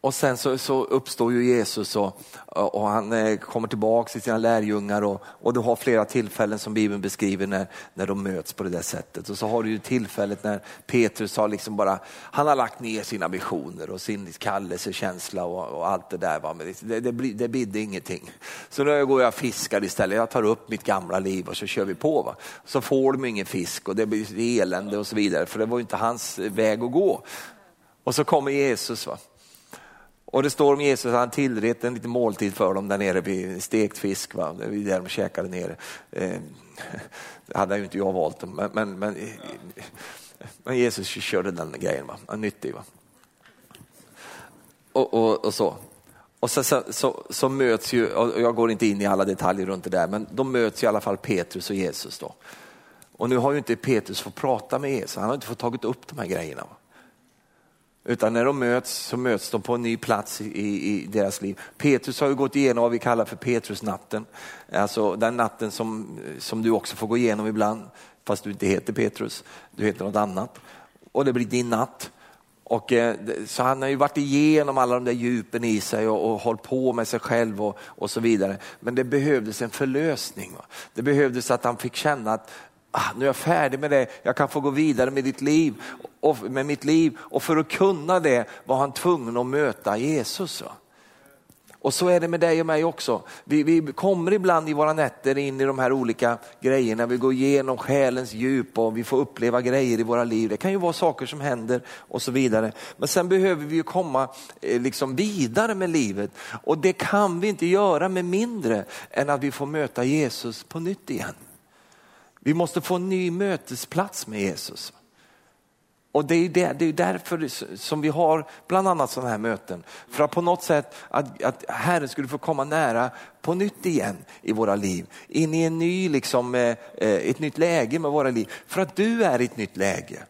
Och sen så, så, uppstår ju Jesus och, och han eh, kommer tillbaka till sina lärjungar och, och du har flera tillfällen som Bibeln beskriver när, när de möts på det där sättet. Och så har du ju tillfället när Petrus har liksom bara, han har lagt ner sina visioner och sin kallelsekänsla och, och allt det där. Va? Men det, det, det, det bidde ingenting. Så nu går jag och fiskar istället, jag tar upp mitt gamla liv och så kör vi på. Va? Så får de ingen fisk och det blir elände och så vidare för det var ju inte hans väg att gå. Och så kommer Jesus. Va? Och det står om Jesus han tillrett en liten måltid för dem där nere vid stekt fisk. Va? Det var där de käkade nere. Eh, det hade ju inte jag valt, men, men, men, men Jesus körde den grejen. Va? Han nyttig. Va? Och, och, och, så. Och så, så, så, så, möts ju, och jag går inte in i alla detaljer runt det där, men de möts i alla fall Petrus och Jesus då. Och nu har ju inte Petrus fått prata med Jesus, han har inte fått tagit upp de här grejerna. Va? Utan när de möts så möts de på en ny plats i, i, deras liv. Petrus har ju gått igenom vad vi kallar för Petrusnatten. Alltså den natten som, som du också får gå igenom ibland, fast du inte heter Petrus, du heter något annat. Och det blir din natt. Och, eh, så han har ju varit igenom alla de där djupen i sig och, och hållit på med sig själv och, och så vidare. Men det behövdes en förlösning. Va? Det behövdes att han fick känna att ah, nu är jag färdig med det, jag kan få gå vidare med ditt liv och med mitt liv. Och för att kunna det var han tvungen att möta Jesus. Och så är det med dig och mig också. Vi, vi, kommer ibland i våra nätter in i de här olika grejerna, vi går igenom själens djup och vi får uppleva grejer i våra liv. Det kan ju vara saker som händer och så vidare. Men sen behöver vi ju komma eh, liksom vidare med livet och det kan vi inte göra med mindre än att vi får möta Jesus på nytt igen. Vi måste få en ny mötesplats med Jesus. Och det är, det, det är därför som vi har bland annat sådana här möten. För att på något sätt att, att Herren skulle få komma nära på nytt igen i våra liv. In i en ny, liksom, eh, eh, ett nytt läge med våra liv. För att du är i ett nytt läge.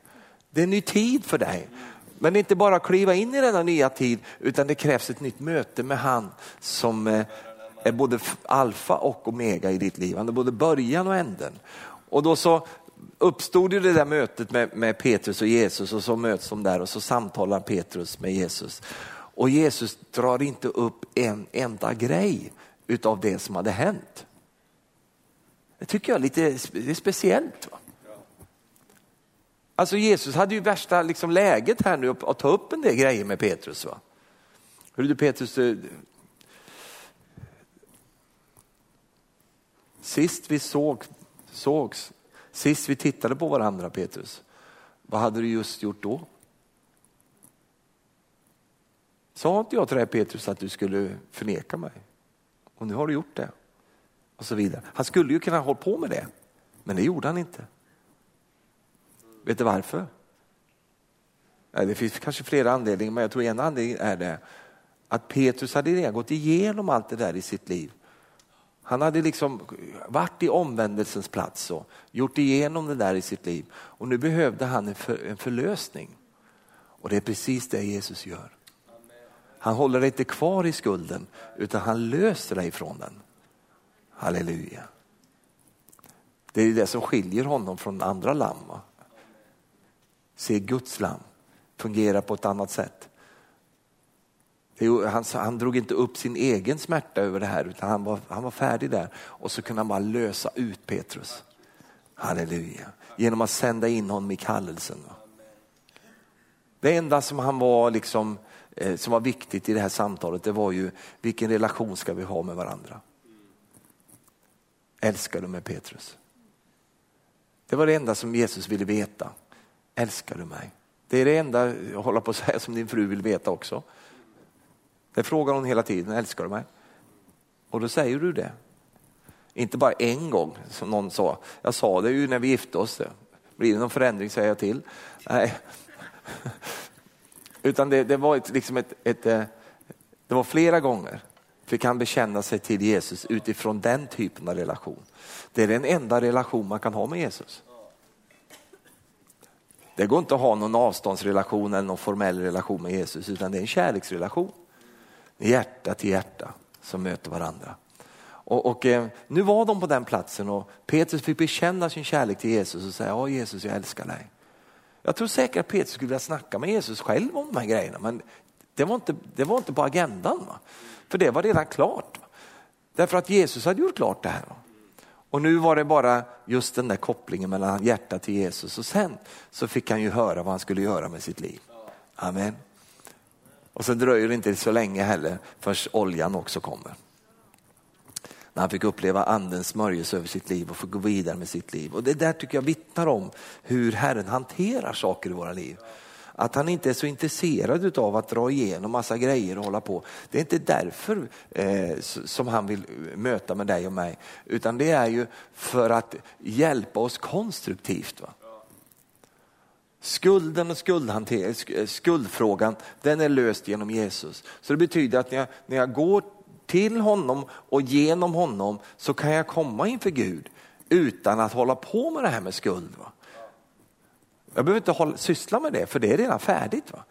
Det är en ny tid för dig. Men inte bara kliva in i denna nya tid utan det krävs ett nytt möte med han som eh, är både alfa och omega i ditt liv. Han är både början och änden. Och då så uppstod ju det där mötet med, med Petrus och Jesus och så möts de där och så samtalar Petrus med Jesus. Och Jesus drar inte upp en enda grej utav det som hade hänt. Det tycker jag är lite det är speciellt. Va? Alltså Jesus hade ju värsta liksom läget här nu att ta upp en del grejer med Petrus. Va? Hur du Petrus, du... sist vi såg, sågs Sist vi tittade på varandra Petrus, vad hade du just gjort då? Sa inte jag till dig Petrus att du skulle förneka mig? Och nu har du gjort det. Och så vidare. Han skulle ju kunna hålla på med det, men det gjorde han inte. Vet du varför? Det finns kanske flera anledningar, men jag tror en anledning är det att Petrus hade redan gått igenom allt det där i sitt liv. Han hade liksom varit i omvändelsens plats och gjort igenom det där i sitt liv. Och nu behövde han en, för, en förlösning. Och det är precis det Jesus gör. Han håller dig inte kvar i skulden utan han löser dig från den. Halleluja. Det är det som skiljer honom från andra lamm. Se Guds lamm fungera på ett annat sätt. Han, han drog inte upp sin egen smärta över det här utan han var, han var färdig där och så kunde han bara lösa ut Petrus. Halleluja. Genom att sända in honom i kallelsen. Det enda som han var liksom, eh, som var viktigt i det här samtalet det var ju vilken relation ska vi ha med varandra. Älskar du mig Petrus? Det var det enda som Jesus ville veta. Älskar du mig? Det är det enda, jag håller på att säga, som din fru vill veta också. Det frågar hon hela tiden, älskar du mig? Och då säger du det. Inte bara en gång som någon sa, jag sa det ju när vi gifte oss. Blir det någon förändring säger jag till. Nej. Utan det, det var ett, liksom ett, ett, eh, det var flera gånger fick han bekänna sig till Jesus utifrån den typen av relation. Det är den enda relation man kan ha med Jesus. Det går inte att ha någon avståndsrelation eller någon formell relation med Jesus utan det är en kärleksrelation hjärta till hjärta som möter varandra. Och, och eh, nu var de på den platsen och Petrus fick bekänna sin kärlek till Jesus och säga, ja Jesus jag älskar dig. Jag tror säkert att Petrus skulle vilja snacka med Jesus själv om de här grejerna men det var inte, det var inte på agendan. Va? För det var redan klart. Va? Därför att Jesus hade gjort klart det här. Va? Och nu var det bara just den där kopplingen mellan hjärta till Jesus och sen så fick han ju höra vad han skulle göra med sitt liv. Amen. Och sen dröjer det inte så länge heller förrän oljan också kommer. När han fick uppleva andens smörjelse över sitt liv och få gå vidare med sitt liv. Och det där tycker jag vittnar om hur Herren hanterar saker i våra liv. Att han inte är så intresserad av att dra igenom massa grejer och hålla på. Det är inte därför eh, som han vill möta med dig och mig. Utan det är ju för att hjälpa oss konstruktivt. Va? Skulden och eh, skuldfrågan, den är löst genom Jesus. Så det betyder att när jag, när jag går till honom och genom honom så kan jag komma inför Gud utan att hålla på med det här med skuld. Va? Jag behöver inte hålla, syssla med det för det är redan färdigt. Va?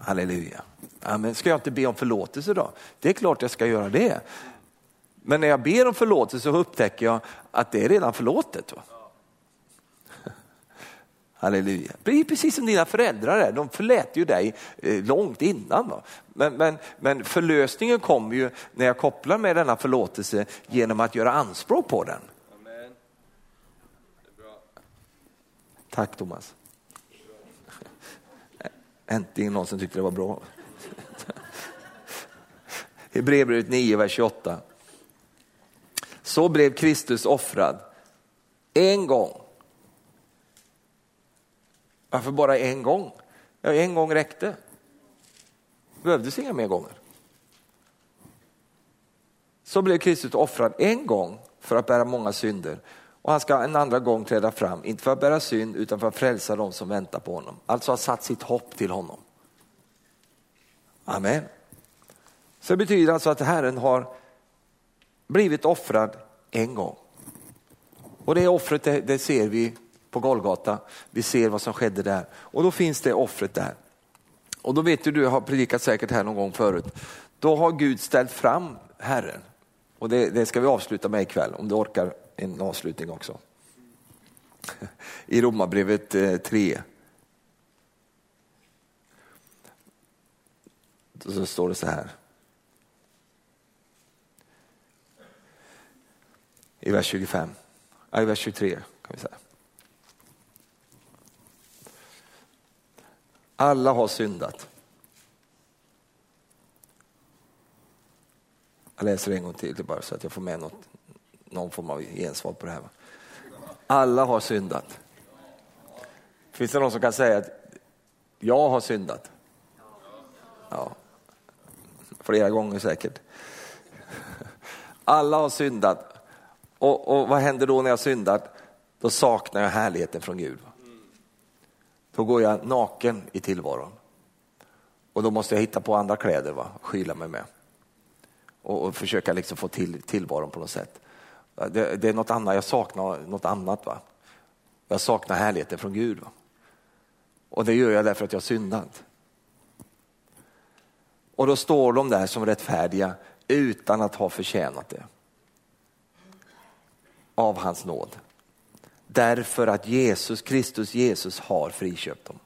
Halleluja. Amen. Ska jag inte be om förlåtelse då? Det är klart jag ska göra det. Men när jag ber om förlåtelse så upptäcker jag att det är redan förlåtet. Va? Halleluja. Precis som dina föräldrar är, de förlät ju dig eh, långt innan. Va? Men, men, men förlösningen kommer ju när jag kopplar med denna förlåtelse genom att göra anspråk på den. Amen. Tack Thomas. Äntligen någon som tyckte det var bra. Hebreerbrevet 9, vers 28. Så blev Kristus offrad en gång varför bara en gång? Ja, en gång räckte. Det behövdes inga mer gånger. Så blev Kristus offrad en gång för att bära många synder Och han ska en andra gång träda fram, inte för att bära synd utan för att frälsa de som väntar på honom. Alltså har satt sitt hopp till honom. Amen. Så det betyder alltså att Herren har blivit offrad en gång. Och det offret det, det ser vi på Golgata. Vi ser vad som skedde där och då finns det offret där. Och då vet du, du har predikat säkert här någon gång förut. Då har Gud ställt fram Herren. Och det, det ska vi avsluta med ikväll om du orkar en avslutning också. (laughs) I Romarbrevet 3. Eh, så står det så här. I vers 25, i vers 23 kan vi säga. Alla har syndat. Jag läser en gång till bara så att jag får med något, någon form av gensvar på det här. Alla har syndat. Finns det någon som kan säga att jag har syndat? Ja, flera gånger säkert. Alla har syndat. Och, och vad händer då när jag syndat? Då saknar jag härligheten från Gud. Då går jag naken i tillvaron. Och då måste jag hitta på andra kläder va? skyla mig med. Och, och försöka liksom få till tillvaron på något sätt. Det, det, är något annat, jag saknar något annat. Va? Jag saknar härligheten från Gud. Va? Och det gör jag därför att jag syndat. Och då står de där som rättfärdiga utan att ha förtjänat det. Av hans nåd. Därför att Jesus, Kristus Jesus har friköpt dem.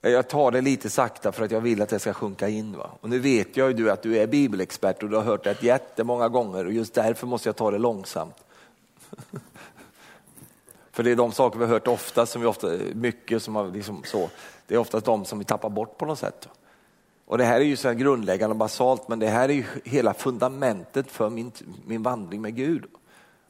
Jag tar det lite sakta för att jag vill att det ska sjunka in. Va? Och nu vet jag ju du att du är bibelexpert och du har hört det jättemånga gånger och just därför måste jag ta det långsamt. (laughs) för det är de saker vi har hört ofta, som vi ofta, mycket som har liksom så. Det är oftast de som vi tappar bort på något sätt. Och det här är ju så grundläggande och basalt, men det här är ju hela fundamentet för min, min vandring med Gud.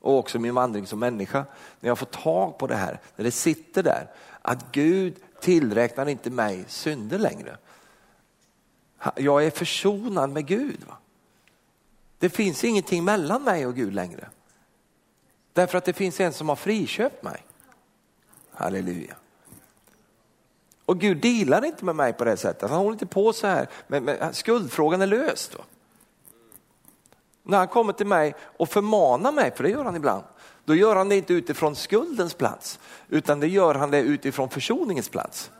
Och också min vandring som människa. När jag får tag på det här, när det sitter där, att Gud tillräknar inte mig synder längre. Jag är försonad med Gud. Va? Det finns ingenting mellan mig och Gud längre. Därför att det finns en som har friköpt mig. Halleluja. Och Gud dealar inte med mig på det sättet. Han håller inte på så här. Men, men skuldfrågan är löst. Då. När han kommer till mig och förmanar mig, för det gör han ibland, då gör han det inte utifrån skuldens plats, utan det gör han det utifrån försoningens plats.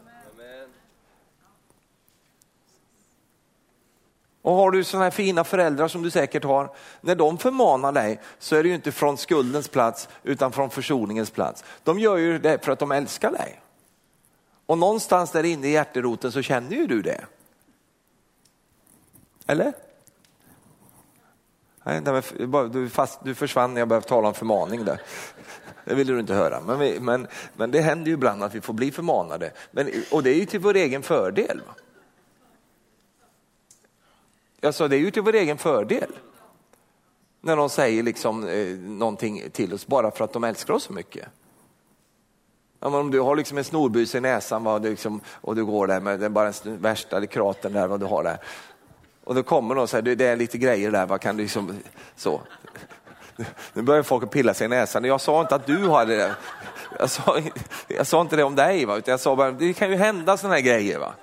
Och har du sådana här fina föräldrar som du säkert har, när de förmanar dig så är det ju inte från skuldens plats utan från försoningens plats. De gör ju det för att de älskar dig. Och någonstans där inne i hjärteroten så känner ju du det. Eller? Nej, du, fast, du försvann när jag började tala om förmaning där. Det ville du inte höra. Men, vi, men, men det händer ju ibland att vi får bli förmanade. Men, och det är ju till vår egen fördel. Va? Jag sa, det är ju till vår egen fördel. När de säger liksom, eh, någonting till oss bara för att de älskar oss så mycket. Ja, om du har liksom en snorbus i näsan va, liksom, och du går där med den bara den värsta kratern där vad du har där. Och då kommer någon och säger, det är lite grejer där, vad kan du liksom, så. Nu börjar folk pilla sig i näsan. Jag sa inte att du hade det. Jag sa, jag sa inte det om dig, va? utan jag sa bara, det kan ju hända sådana här grejer. Va?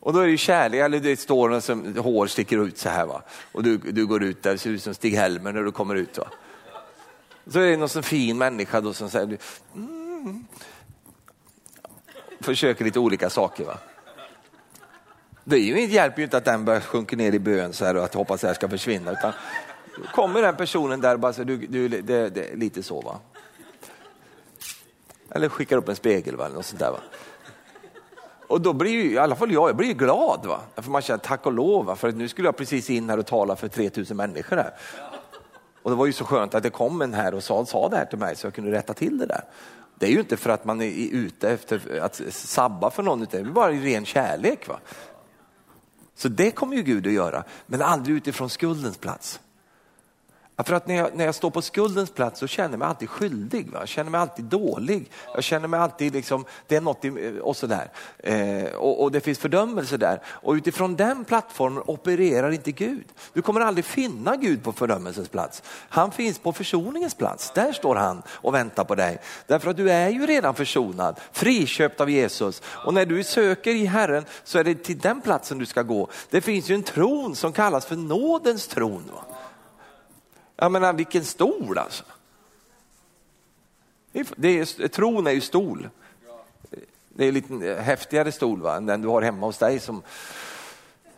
Och då är det ju kärlek, eller det står någon som hår sticker ut så här. Va? Och du, du går ut där, ser ut som Stig-Helmer när du kommer ut. Va? Så är det någon sån fin människa då som säger, mm försöker lite olika saker. Va? Det är ju, hjälper ju inte att den börjar sjunka ner i bön så här och att hoppas att det här ska försvinna. Utan kommer den personen där och bara säger, du, du, det, det lite så va. Eller skickar upp en spegel va, eller något sånt där va. Och då blir ju, i alla fall jag, jag blir glad. Va? För man känner tack och lov, va? för nu skulle jag precis in här och tala för 3000 människor här. Och det var ju så skönt att det kom en här och sa, sa det här till mig så jag kunde rätta till det där. Det är ju inte för att man är ute efter att sabba för någon, utan det är bara ren kärlek. Va? Så det kommer ju Gud att göra, men aldrig utifrån skuldens plats. För att när jag, när jag står på skuldens plats så känner jag mig alltid skyldig. Va? Jag känner mig alltid dålig. Jag känner mig alltid, liksom, det är något i, eh, och sådär. Eh, och, och det finns fördömelse där. Och utifrån den plattformen opererar inte Gud. Du kommer aldrig finna Gud på fördömelsens plats. Han finns på försoningens plats. Där står han och väntar på dig. Därför att du är ju redan försonad, friköpt av Jesus. Och när du söker i Herren så är det till den platsen du ska gå. Det finns ju en tron som kallas för nådens tron. Va? Jag menar vilken stol alltså. Det är, tron är ju stol. Det är en lite häftigare stol va, än den du har hemma hos dig. Som,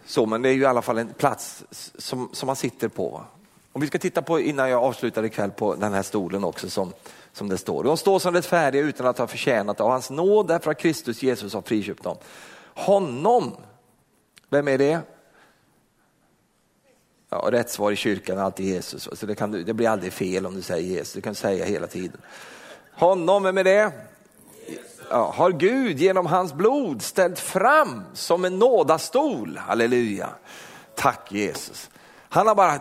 så, men det är ju i alla fall en plats som, som man sitter på. Va? Om vi ska titta på, innan jag avslutar ikväll, på den här stolen också som, som det står. De står som rättfärdiga utan att ha förtjänat av hans nåd därför att Kristus Jesus har friköpt dem. Honom, vem är det? Ja, rätt svar i kyrkan är alltid Jesus, så det, kan, det blir aldrig fel om du säger Jesus, du kan säga hela tiden. Honom, vem är det? Ja, har Gud genom hans blod ställt fram som en nådastol, halleluja. Tack Jesus. Han har bara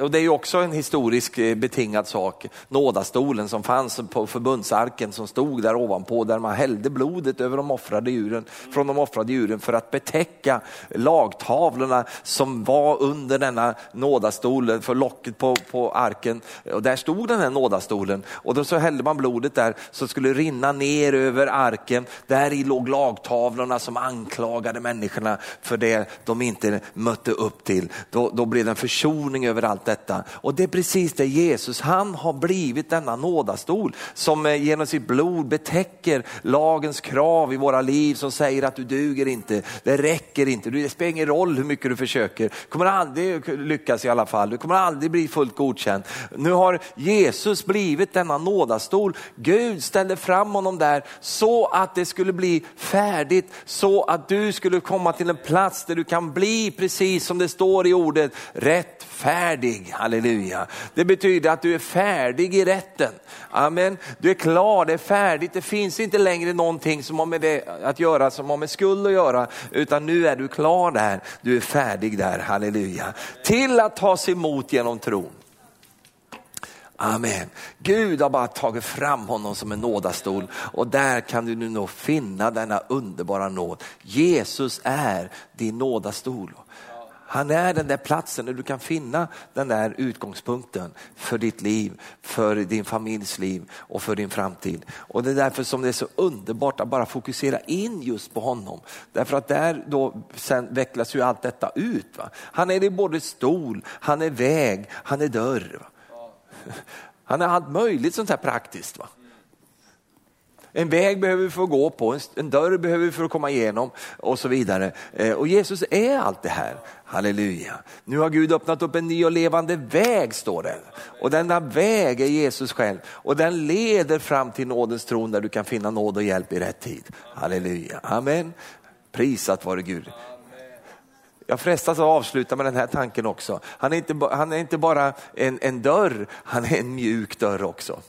och det är ju också en historisk eh, betingad sak, nådastolen som fanns på förbundsarken som stod där ovanpå där man hällde blodet över de offrade djuren, från de offrade djuren för att betäcka lagtavlorna som var under denna nådastol, för locket på, på arken. Och där stod den här nådastolen och då så hällde man blodet där så skulle rinna ner över arken. Där i låg lagtavlorna som anklagade människorna för det de inte mötte upp till. Då, då blev den försonad försoning över allt detta. Och det är precis det Jesus, han har blivit denna nådastol som eh, genom sitt blod betäcker lagens krav i våra liv som säger att du duger inte, det räcker inte, det spelar ingen roll hur mycket du försöker, du kommer aldrig lyckas i alla fall, du kommer aldrig bli fullt godkänd. Nu har Jesus blivit denna nådastol, Gud ställde fram honom där så att det skulle bli färdigt, så att du skulle komma till en plats där du kan bli precis som det står i ordet, rätt rättfärdig, halleluja. Det betyder att du är färdig i rätten. Amen. Du är klar, det är färdigt, det finns inte längre någonting som har med det att göra, som har med skuld att göra, utan nu är du klar där, du är färdig där, halleluja. Till att tas emot genom tron. Amen. Gud har bara tagit fram honom som en nådastol och där kan du nu finna denna underbara nåd. Jesus är din nådastol. Han är den där platsen där du kan finna den där utgångspunkten för ditt liv, för din familjs liv och för din framtid. Och det är därför som det är så underbart att bara fokusera in just på honom. Därför att där då sen vecklas ju allt detta ut. Va? Han är både stol, han är väg, han är dörr. Va? Han är allt möjligt sånt här praktiskt. Va? En väg behöver vi få gå på, en dörr behöver vi för att komma igenom och så vidare. Eh, och Jesus är allt det här. Halleluja. Nu har Gud öppnat upp en ny och levande väg står det. Och denna väg är Jesus själv och den leder fram till nådens tron där du kan finna nåd och hjälp i rätt tid. Halleluja. Amen. Prisat vare Gud. Jag frestas att avsluta med den här tanken också. Han är inte, han är inte bara en, en dörr, han är en mjuk dörr också.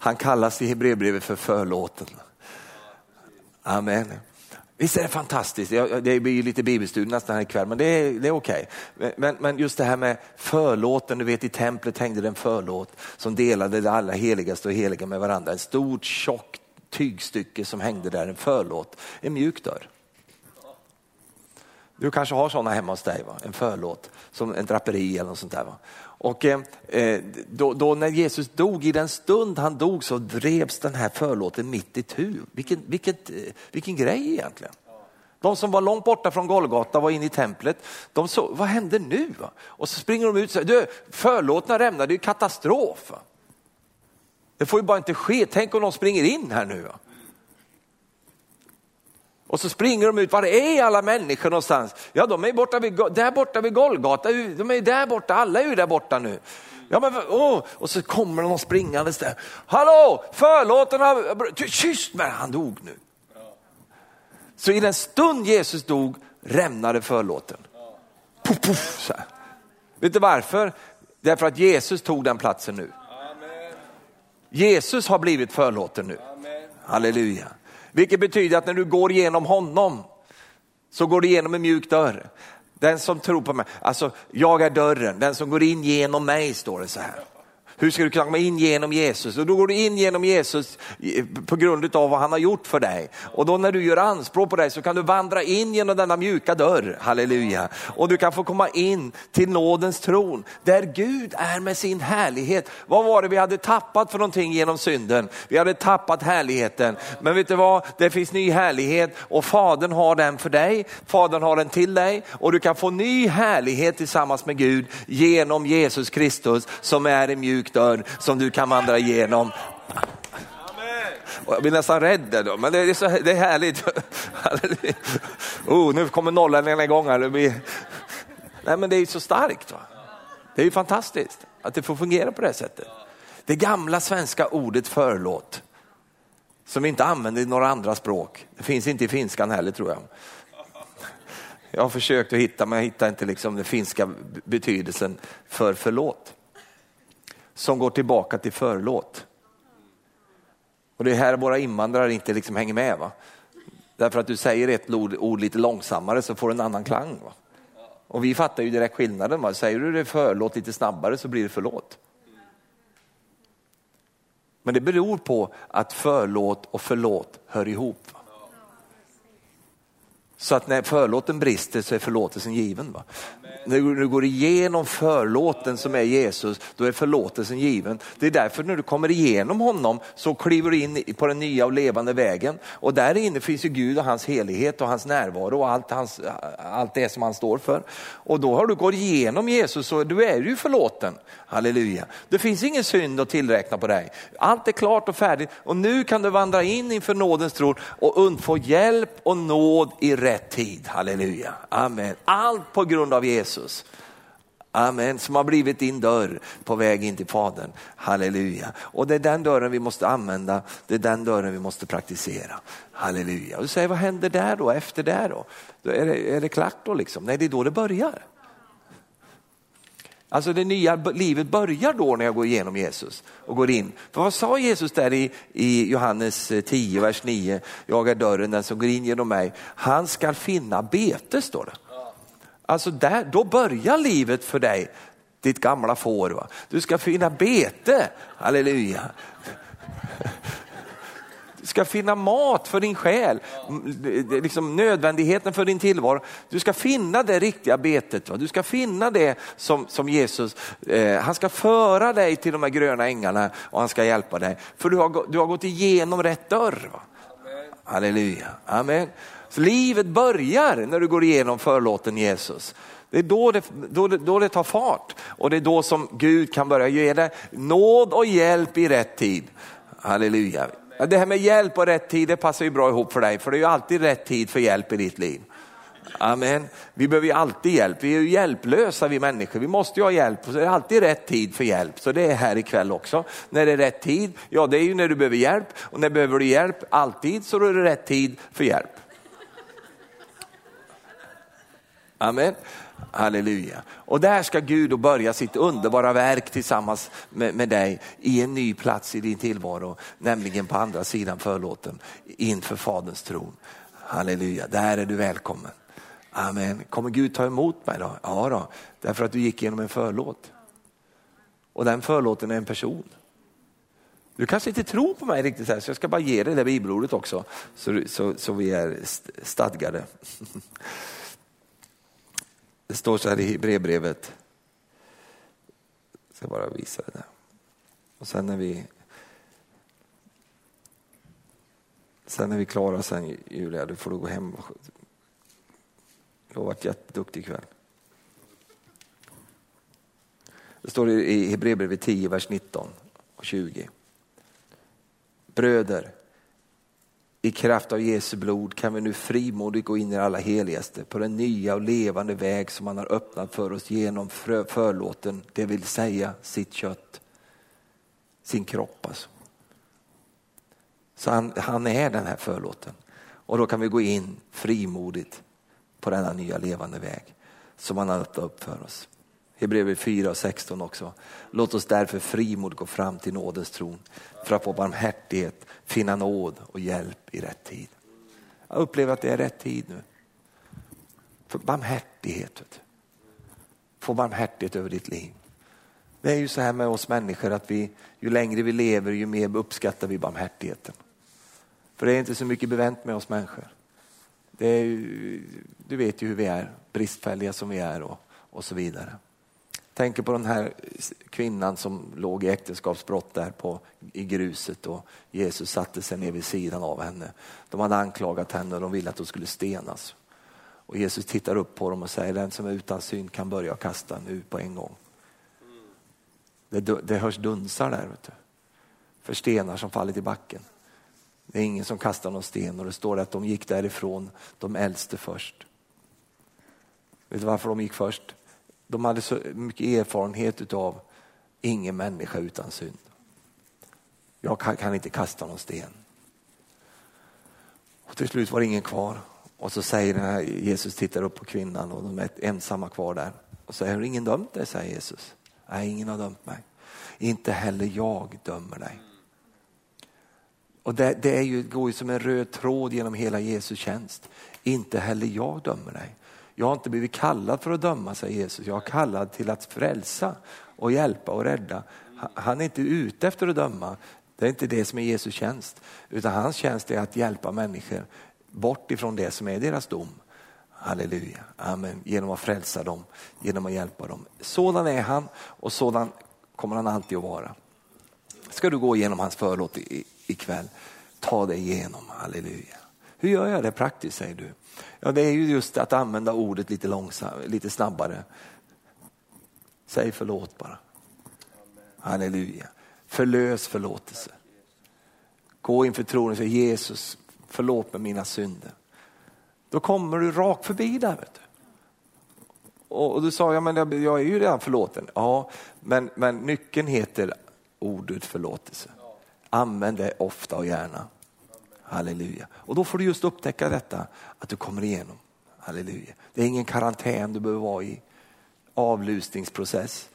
Han kallas i Hebreerbrevet för förlåten. Amen. Visst är det fantastiskt? Det blir lite bibelstudie nästan här ikväll, men det är, det är okej. Okay. Men, men, just det här med förlåten, du vet i templet hängde det en förlåt som delade det allra heligaste och heliga med varandra. Ett stort tjockt tygstycke som hängde där, en förlåt, en mjuk dörr. Du kanske har sådana hemma hos dig, va? en förlåt, som en draperi eller något sånt där. Va? Och eh, eh, då, då, när Jesus dog, i den stund han dog så drevs den här förlåten mitt i tu. Vilken, vilket, eh, vilken grej egentligen. De som var långt borta från Golgata var inne i templet. De såg, vad hände nu? Va? Och så springer de ut och säger, du, förlåtna rämnar, det är katastrof. Va? Det får ju bara inte ske, tänk om de springer in här nu. Va? Och så springer de ut, var är alla människor någonstans? Ja, de är borta vid, där borta vid Golgata, de är där borta, alla är ju där borta nu. Ja, men, oh. Och så kommer de springandes där. Hallå, förlåten har... Tyst med han dog nu. Så i den stund Jesus dog rämnade förlåten. Puff, puff, så här. Vet du varför? Därför att Jesus tog den platsen nu. Jesus har blivit förlåten nu. Halleluja. Vilket betyder att när du går igenom honom så går du igenom en mjuk dörr. Den som tror på mig, alltså jag är dörren, den som går in genom mig står det så här. Hur ska du kunna komma in genom Jesus? Och då går du in genom Jesus på grund av vad han har gjort för dig. Och då när du gör anspråk på dig så kan du vandra in genom denna mjuka dörr, halleluja. Och du kan få komma in till nådens tron, där Gud är med sin härlighet. Vad var det vi hade tappat för någonting genom synden? Vi hade tappat härligheten. Men vet du vad, det finns ny härlighet och Fadern har den för dig, Fadern har den till dig och du kan få ny härlighet tillsammans med Gud genom Jesus Kristus som är en mjuk dörr som du kan vandra igenom. Jag blir nästan rädd då, men det är, så, det är härligt. (laughs) oh, nu kommer norrlänningarna igång här. Det, blir... Nej, men det är så starkt. Va? Det är ju fantastiskt att det får fungera på det sättet. Det gamla svenska ordet förlåt, som vi inte använder i några andra språk. Det finns inte i finskan heller tror jag. Jag har försökt att hitta, men jag hittar inte liksom den finska betydelsen för förlåt som går tillbaka till förlåt. Och det är här våra invandrare inte liksom hänger med. Va? Därför att du säger ett ord, ord lite långsammare så får du en annan klang. Va? Och vi fattar ju direkt skillnaden. Va? Säger du det förlåt lite snabbare så blir det förlåt. Men det beror på att förlåt och förlåt hör ihop. Va? Så att när förlåten brister så är förlåtelsen given. Va? När du går igenom förlåten som är Jesus, då är förlåtelsen given. Det är därför när du kommer igenom honom så kliver du in på den nya och levande vägen. Och där inne finns ju Gud och hans helighet och hans närvaro och allt, hans, allt det som han står för. Och då har du gått igenom Jesus och du är ju förlåten. Halleluja. Det finns ingen synd att tillräkna på dig. Allt är klart och färdigt och nu kan du vandra in inför nådens tron och undfå hjälp och nåd i rätt tid. Halleluja. Amen. Allt på grund av Jesus. Amen, som har blivit din dörr på väg in till Fadern. Halleluja. Och det är den dörren vi måste använda, det är den dörren vi måste praktisera. Halleluja. Och du säger, vad händer där då, efter det då? då är, det, är det klart då liksom? Nej, det är då det börjar. Alltså det nya livet börjar då när jag går igenom Jesus och går in. För vad sa Jesus där i, i Johannes eh, 10, vers 9? Jag är dörren, den som går in genom mig. Han ska finna bete, står det. Alltså där, då börjar livet för dig, ditt gamla får. Va? Du ska finna bete, halleluja ska finna mat för din själ, liksom nödvändigheten för din tillvaro. Du ska finna det riktiga betet. Va? Du ska finna det som, som Jesus, eh, han ska föra dig till de här gröna ängarna och han ska hjälpa dig. För du har, du har gått igenom rätt dörr. Va? Halleluja, amen. Så livet börjar när du går igenom förlåten Jesus. Det är då det, då, det, då det tar fart och det är då som Gud kan börja ge dig nåd och hjälp i rätt tid. Halleluja. Det här med hjälp och rätt tid, det passar ju bra ihop för dig, för det är ju alltid rätt tid för hjälp i ditt liv. Amen. Vi behöver ju alltid hjälp, vi är ju hjälplösa vi människor, vi måste ju ha hjälp Så det är alltid rätt tid för hjälp. Så det är här ikväll också. När det är rätt tid, ja det är ju när du behöver hjälp och när behöver du hjälp, alltid så är det rätt tid för hjälp. Amen. Halleluja. Och där ska Gud då börja sitt underbara verk tillsammans med, med, dig i en ny plats i din tillvaro, nämligen på andra sidan förlåten inför Faderns tron. Halleluja, där är du välkommen. Amen. Kommer Gud ta emot mig då? Ja då, därför att du gick igenom en förlåt. Och den förlåten är en person. Du kanske inte tror på mig riktigt här, så jag ska bara ge dig det bibelordet också, så, så, så vi är stadgade. (laughs) Det står så här i brevbrevet. Jag ska bara visa det där. Och sen när vi Sen när vi klara sen Julia, då får du gå hem. Du har varit jätteduktig ikväll. Det står i Hebreerbrevet 10, vers 19 och 20. Bröder, i kraft av Jesu blod kan vi nu frimodigt gå in i alla heligaste på den nya och levande väg som han har öppnat för oss genom förlåten, det vill säga sitt kött, sin kropp alltså. Så han, han är den här förlåten och då kan vi gå in frimodigt på denna nya levande väg som han har öppnat upp för oss. Hebreerbrevet 4 och 16 också. Låt oss därför frimod gå fram till nådens tron för att få barmhärtighet, finna nåd och hjälp i rätt tid. Jag upplever att det är rätt tid nu. För barmhärtighet. Få barmhärtighet över ditt liv. Det är ju så här med oss människor att vi, ju längre vi lever ju mer uppskattar vi barmhärtigheten. För det är inte så mycket bevänt med oss människor. Det är ju, du vet ju hur vi är, bristfälliga som vi är och, och så vidare. Tänker på den här kvinnan som låg i äktenskapsbrott där på, i gruset och Jesus satte sig ner vid sidan av henne. De hade anklagat henne och de ville att hon skulle stenas. Och Jesus tittar upp på dem och säger den som är utan synd kan börja kasta nu på en gång. Det, det hörs dunsar där. Vet du. För stenar som fallit i backen. Det är ingen som kastar någon sten och det står att de gick därifrån, de äldste först. Vet du varför de gick först? De hade så mycket erfarenhet av ingen människa utan synd. Jag kan, kan inte kasta någon sten. Och till slut var det ingen kvar. Och så säger den här, Jesus tittar upp på kvinnan och de är ensamma kvar där. Och säger, har ingen dömt dig? säger Jesus. Nej, ingen har dömt mig. Inte heller jag dömer dig. Och det, det är ju, går ju som en röd tråd genom hela Jesu tjänst. Inte heller jag dömer dig. Jag har inte blivit kallad för att döma, säger Jesus. Jag är kallad till att frälsa och hjälpa och rädda. Han är inte ute efter att döma. Det är inte det som är Jesu tjänst. Utan hans tjänst är att hjälpa människor bort ifrån det som är deras dom. Halleluja, amen. Genom att frälsa dem, genom att hjälpa dem. Sådan är han och sådan kommer han alltid att vara. Ska du gå igenom hans förlåt ikväll, ta dig igenom, halleluja. Hur gör jag det praktiskt säger du? Ja, det är ju just att använda ordet lite långsamt, lite snabbare. Säg förlåt bara. Halleluja. Förlös förlåtelse. Gå inför tronen och säg Jesus, förlåt mig mina synder. Då kommer du rakt förbi där. Vet du. Och, du sa, ja, men jag, jag är ju redan förlåten. Ja, men, men nyckeln heter ordet förlåtelse. Använd det ofta och gärna. Halleluja. Och då får du just upptäcka detta, att du kommer igenom. Halleluja. Det är ingen karantän du behöver vara i. Avlusningsprocess.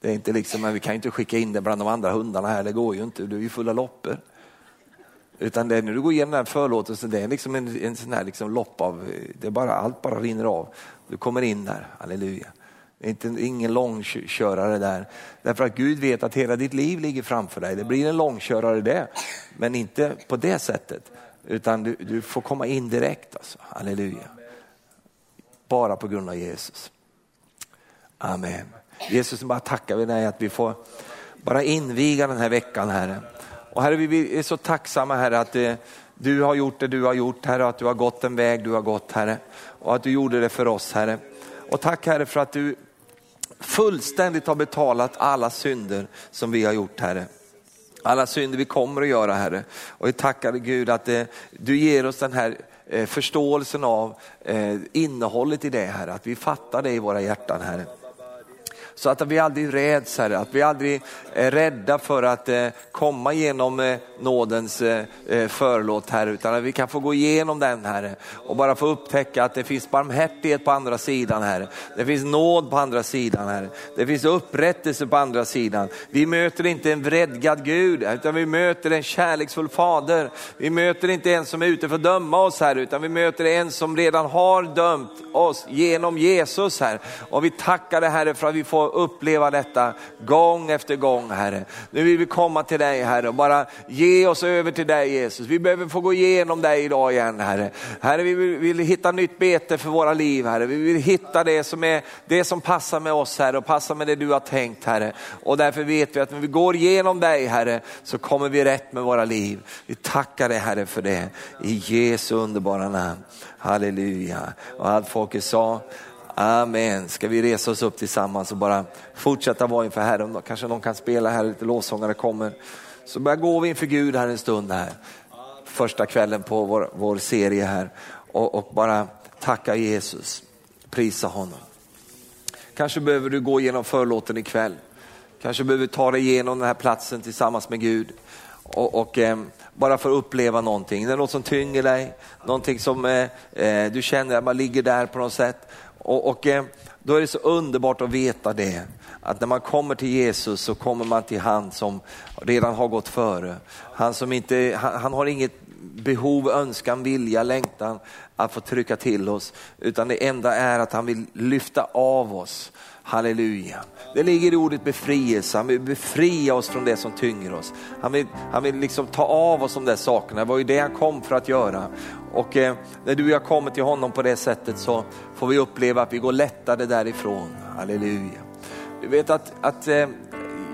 Det är inte liksom, men vi kan ju inte skicka in den bland de andra hundarna här, det går ju inte, du är ju fulla loppor. Utan det är när du går igenom den här förlåtelsen, det är liksom en, en sån här liksom lopp av, det är bara, allt bara rinner av. Du kommer in där, halleluja. Det är inte, ingen långkörare där. Därför att Gud vet att hela ditt liv ligger framför dig. Det blir en långkörare det, men inte på det sättet. Utan du, du får komma in direkt. Alltså. Halleluja. Bara på grund av Jesus. Amen. Jesus, bara tackar vi dig att vi får bara inviga den här veckan, Herre. Och Herre, vi är så tacksamma Herre att eh, du har gjort det du har gjort Herre, att du har gått den väg du har gått Herre. Och att du gjorde det för oss Herre. Och tack Herre för att du fullständigt har betalat alla synder som vi har gjort Herre. Alla synder vi kommer att göra Herre. Och vi tackar Gud att eh, du ger oss den här eh, förståelsen av eh, innehållet i det Herre, att vi fattar det i våra hjärtan Herre. Så att vi aldrig räds Herre, att vi aldrig är rädda för att eh, komma genom eh, nådens förlåt Herre, utan att vi kan få gå igenom den Herre och bara få upptäcka att det finns barmhärtighet på andra sidan Herre. Det finns nåd på andra sidan Herre. Det finns upprättelse på andra sidan. Vi möter inte en vredgad Gud, utan vi möter en kärleksfull fader. Vi möter inte en som är ute för att döma oss här, utan vi möter en som redan har dömt oss genom Jesus här. Och vi tackar dig Herre för att vi får uppleva detta gång efter gång Herre. Nu vill vi komma till dig Herre och bara ge oss över till dig Jesus. Vi behöver få gå igenom dig idag igen Herre. Herre vi vill, vill hitta nytt bete för våra liv Herre. Vi vill hitta det som, är, det som passar med oss Herre och passar med det du har tänkt Herre. Och därför vet vi att när vi går igenom dig Herre så kommer vi rätt med våra liv. Vi tackar dig Herre för det i Jesu underbara namn. Halleluja. Och allt folket sa Amen. Ska vi resa oss upp tillsammans och bara fortsätta vara inför Herren. Kanske någon kan spela här, lite lovsångare kommer. Så bara går vi inför Gud här en stund här. Första kvällen på vår, vår serie här. Och, och bara tacka Jesus, prisa honom. Kanske behöver du gå igenom förlåten ikväll. Kanske behöver du ta dig igenom den här platsen tillsammans med Gud. Och, och eh, bara få uppleva någonting. Det är något som tynger dig, någonting som eh, eh du känner att man ligger där på något sätt. Och, och eh, då är det så underbart att veta det, att när man kommer till Jesus så kommer man till han som redan har gått före. Han, som inte, han, han har inget behov, önskan, vilja, längtan att få trycka till oss. Utan det enda är att han vill lyfta av oss. Halleluja. Det ligger i ordet befrielse, han vill befria oss från det som tynger oss. Han vill, han vill liksom ta av oss de där sakerna, det var ju det han kom för att göra. Och eh, när du och jag kommer till honom på det sättet så får vi uppleva att vi går lättare därifrån. Halleluja. Du vet att, att eh,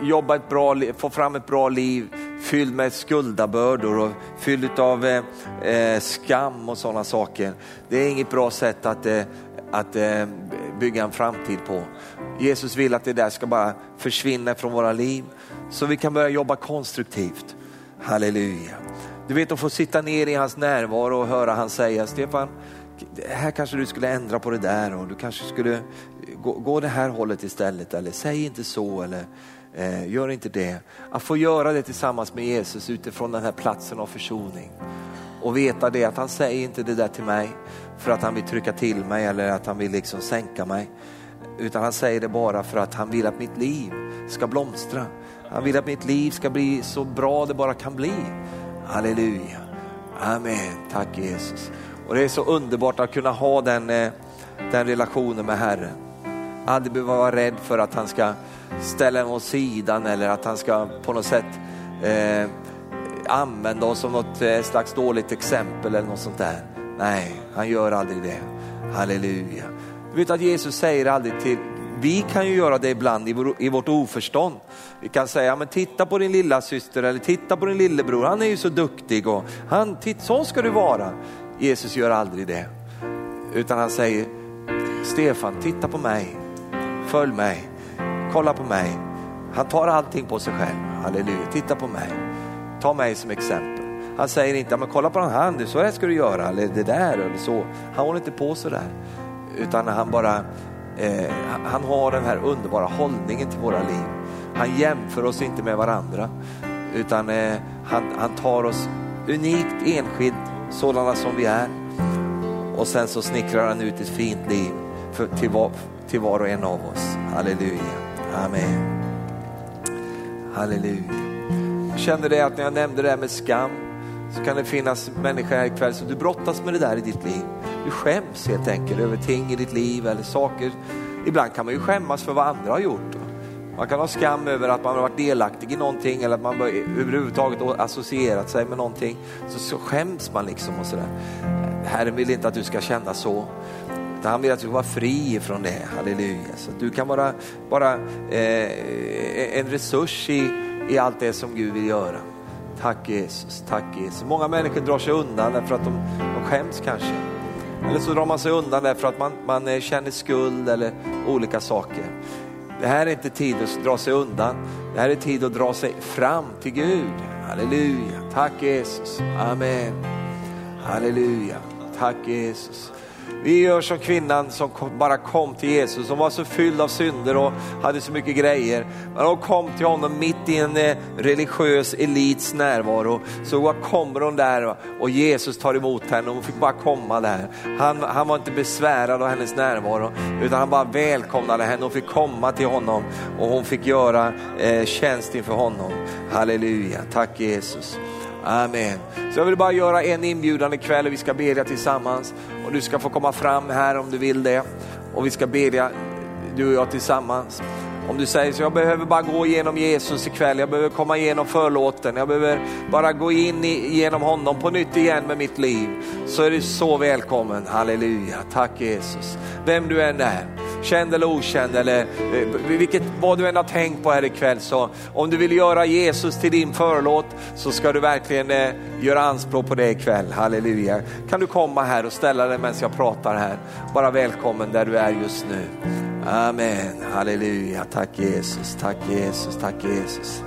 jobba ett bra få fram ett bra liv fylld med skuldabördor och fylld av eh, eh, skam och sådana saker. Det är inget bra sätt att, eh, att eh, bygga en framtid på. Jesus vill att det där ska bara försvinna från våra liv så vi kan börja jobba konstruktivt. Halleluja. Du vet att få sitta ner i hans närvaro och höra han säga, Stefan, här kanske du skulle ändra på det där och du kanske skulle gå, gå det här hållet istället eller säg inte så eller eh, gör inte det. Att få göra det tillsammans med Jesus utifrån den här platsen av försoning och veta det att han säger inte det där till mig för att han vill trycka till mig eller att han vill liksom sänka mig. Utan han säger det bara för att han vill att mitt liv ska blomstra. Han vill att mitt liv ska bli så bra det bara kan bli. Halleluja. Amen. Tack Jesus. Och det är så underbart att kunna ha den, eh, den relationen med Herren. Aldrig behöva vara rädd för att han ska ställa en åt sidan eller att han ska på något sätt eh, använda oss som något eh, slags dåligt exempel eller något sånt där. Nej, han gör aldrig det. Halleluja. Du vet att Jesus säger aldrig till, vi kan ju göra det ibland i, vår, i vårt oförstånd. Vi kan säga, men titta på din lilla syster eller titta på din lillebror, han är ju så duktig och han, titt, så ska du vara. Jesus gör aldrig det. Utan han säger, Stefan, titta på mig, följ mig, kolla på mig. Han tar allting på sig själv, halleluja, titta på mig. Ta mig som exempel. Han säger inte, men kolla på den här, så här ska du göra, eller det där eller så. Han håller inte på så där. Utan han bara, eh, han har den här underbara hållningen till våra liv. Han jämför oss inte med varandra. Utan eh, han, han tar oss unikt, enskilt, sådana som vi är. Och sen så snickrar han ut ett fint liv för, till, var, till var och en av oss. Halleluja. Amen. Halleluja. Jag det att när jag nämnde det här med skam så kan det finnas människor här ikväll som du brottas med det där i ditt liv. Du skäms helt enkelt över ting i ditt liv eller saker. Ibland kan man ju skämmas för vad andra har gjort. Man kan ha skam över att man har varit delaktig i någonting eller att man överhuvudtaget associerat sig med någonting. Så, så skäms man liksom och sådär. Herren vill inte att du ska känna så. Han vill att du ska vara fri från det, halleluja. Så att du kan vara bara eh, en resurs i, i allt det som Gud vill göra. Tack Jesus, tack Jesus. Många människor drar sig undan därför att de, de skäms kanske. Eller så drar man sig undan därför att man, man eh, känner skuld eller olika saker. Det här är inte tid att dra sig undan. Det här är tid att dra sig fram till Gud. Halleluja. Tack Jesus. Amen. Halleluja. Tack Jesus. Vi gör som kvinnan som bara kom till Jesus, som var så fylld av synder och hade så mycket grejer. Men hon kom till honom mitt i en eh, religiös elits närvaro. Så kommer hon där och Jesus tar emot henne och hon fick bara komma där. Han, han var inte besvärad av hennes närvaro utan han bara välkomnade henne och fick komma till honom och hon fick göra eh, tjänst inför honom. Halleluja, tack Jesus. Amen. Så jag vill bara göra en inbjudan ikväll och vi ska bedja tillsammans. Och du ska få komma fram här om du vill det. Och vi ska bedja, du och jag tillsammans. Om du säger så, jag behöver bara gå igenom Jesus ikväll, jag behöver komma igenom förlåten, jag behöver bara gå in i, genom honom på nytt igen med mitt liv. Så är du så välkommen, halleluja, tack Jesus. Vem du än är känd eller okänd eller eh, vilket, vad du än har tänkt på här ikväll. Så om du vill göra Jesus till din förlåt så ska du verkligen eh, göra anspråk på det ikväll. Halleluja. Kan du komma här och ställa dig medan jag pratar här. Bara välkommen där du är just nu. Amen, halleluja. Tack Jesus, tack Jesus, tack Jesus.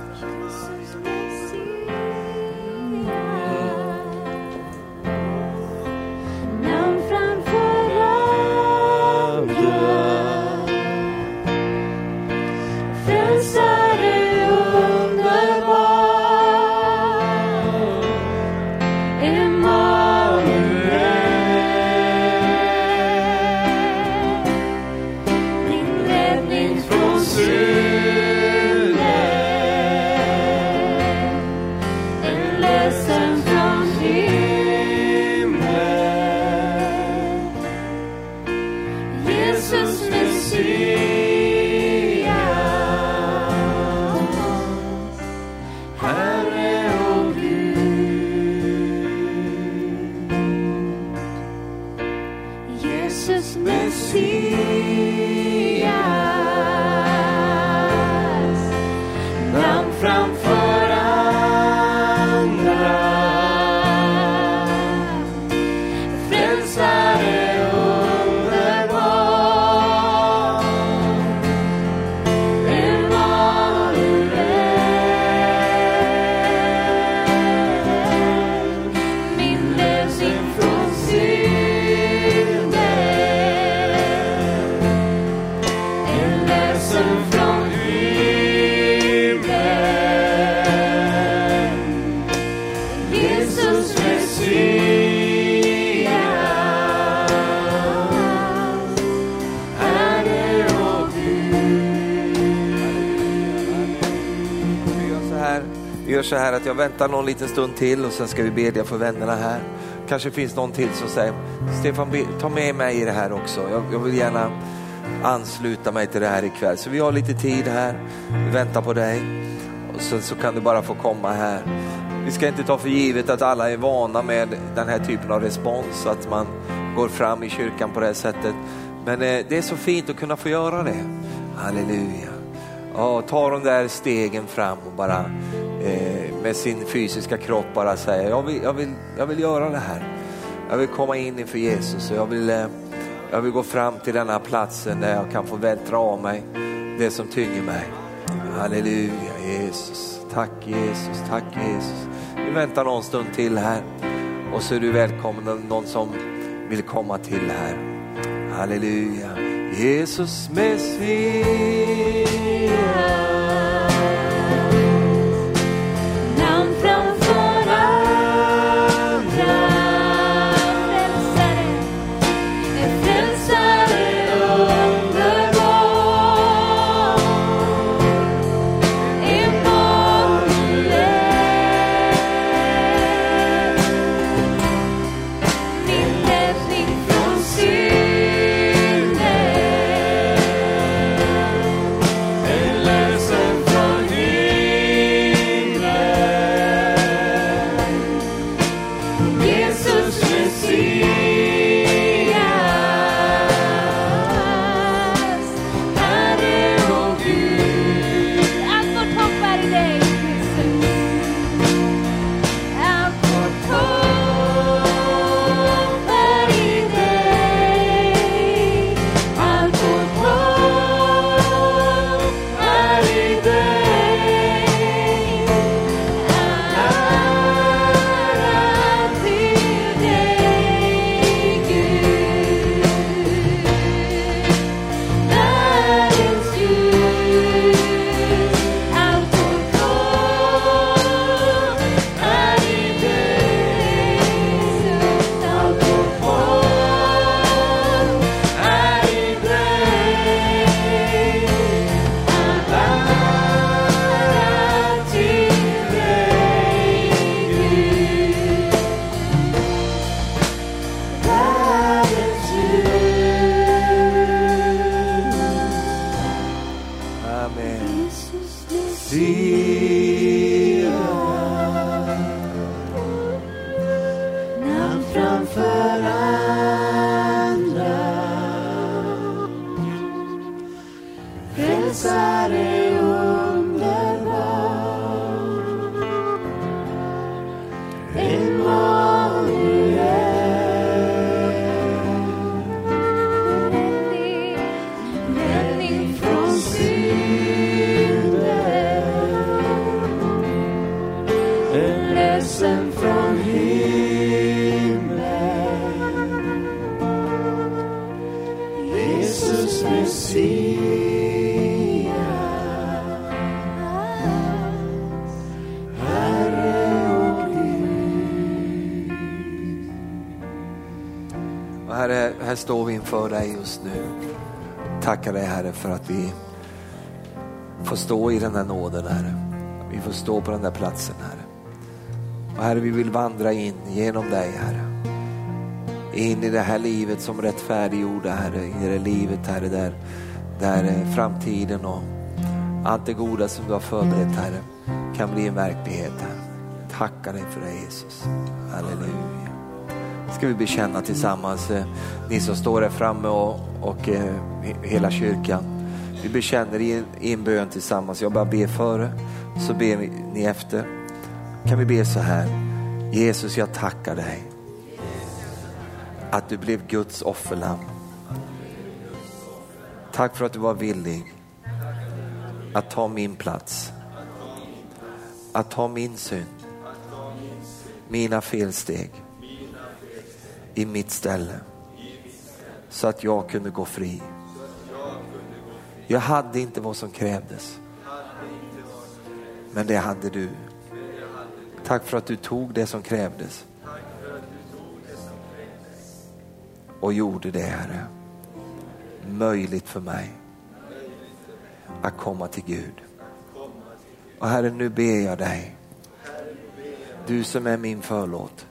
Så här att jag väntar någon liten stund till och sen ska vi bedja för vännerna här. Kanske finns någon till som säger, Stefan ta med mig i det här också. Jag, jag vill gärna ansluta mig till det här ikväll. Så vi har lite tid här, vi väntar på dig. Och så, så kan du bara få komma här. Vi ska inte ta för givet att alla är vana med den här typen av respons, att man går fram i kyrkan på det här sättet. Men eh, det är så fint att kunna få göra det. Halleluja. Ja, ta de där stegen fram och bara med sin fysiska kropp bara säga, jag vill, jag, vill, jag vill göra det här. Jag vill komma in inför Jesus och jag vill, eh, jag vill gå fram till denna platsen där jag kan få vältra av mig det som tynger mig. Halleluja Jesus, tack Jesus, tack Jesus. Vi väntar någon stund till här och så är du välkommen någon som vill komma till här. Halleluja. Jesus Messias. Står vi inför dig just nu. Tackar dig Herre för att vi får stå i den här nåden Herre. Vi får stå på den där platsen Herre. Och Herre vi vill vandra in genom dig Herre. In i det här livet som rättfärdiggjorda Herre. I det livet Herre där, där eh, framtiden och allt det goda som du har förberett Herre kan bli en verklighet Herre. Tackar dig för det Jesus. Halleluja ska vi bekänna tillsammans. Eh, ni som står här framme och, och eh, hela kyrkan. Vi bekänner i, i en bön tillsammans. Jag bara ber före, så ber ni efter. Kan vi be så här. Jesus, jag tackar dig att du blev Guds offerlamm. Tack för att du var villig att ta min plats. Att ta min synd, mina felsteg i mitt ställe. Så att jag kunde gå fri. Jag hade inte vad som krävdes. Men det hade du. Tack för att du tog det som krävdes. Och gjorde det, Herre, möjligt för mig att komma till Gud. Och Herre, nu ber jag dig, du som är min förlåt.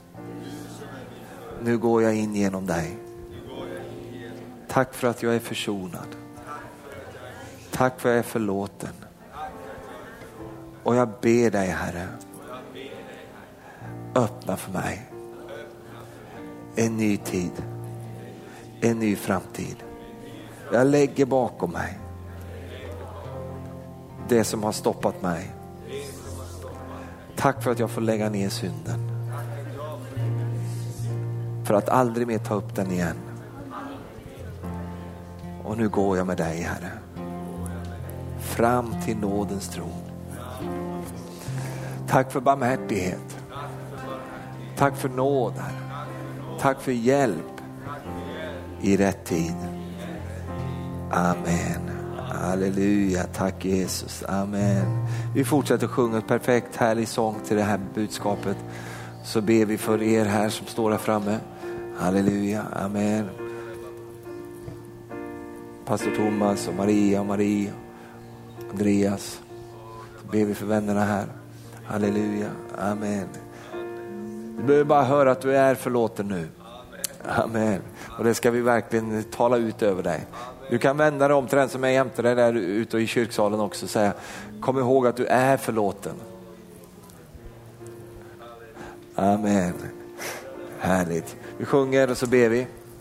Nu går jag in genom dig. Tack för att jag är försonad. Tack för att jag är förlåten. Och jag ber dig Herre, öppna för mig en ny tid, en ny framtid. Jag lägger bakom mig det som har stoppat mig. Tack för att jag får lägga ner synden. För att aldrig mer ta upp den igen. Och nu går jag med dig Herre. Fram till nådens tron. Tack för barmhärtighet. Tack för nåd Herre. Tack för hjälp i rätt tid. Amen. Halleluja, tack Jesus. Amen. Vi fortsätter sjunga ett perfekt härlig sång till det här budskapet. Så ber vi för er här som står här framme. Halleluja, amen. Pastor Thomas och Maria och Maria, Andreas. Så ber vi för vännerna här. Halleluja, amen. Du behöver bara höra att du är förlåten nu. Amen. Och det ska vi verkligen tala ut över dig. Du kan vända dig om till den som är jämte dig där ute i kyrksalen också och säga, kom ihåg att du är förlåten. Amen. Härligt. Vi sjunger och så ber vi.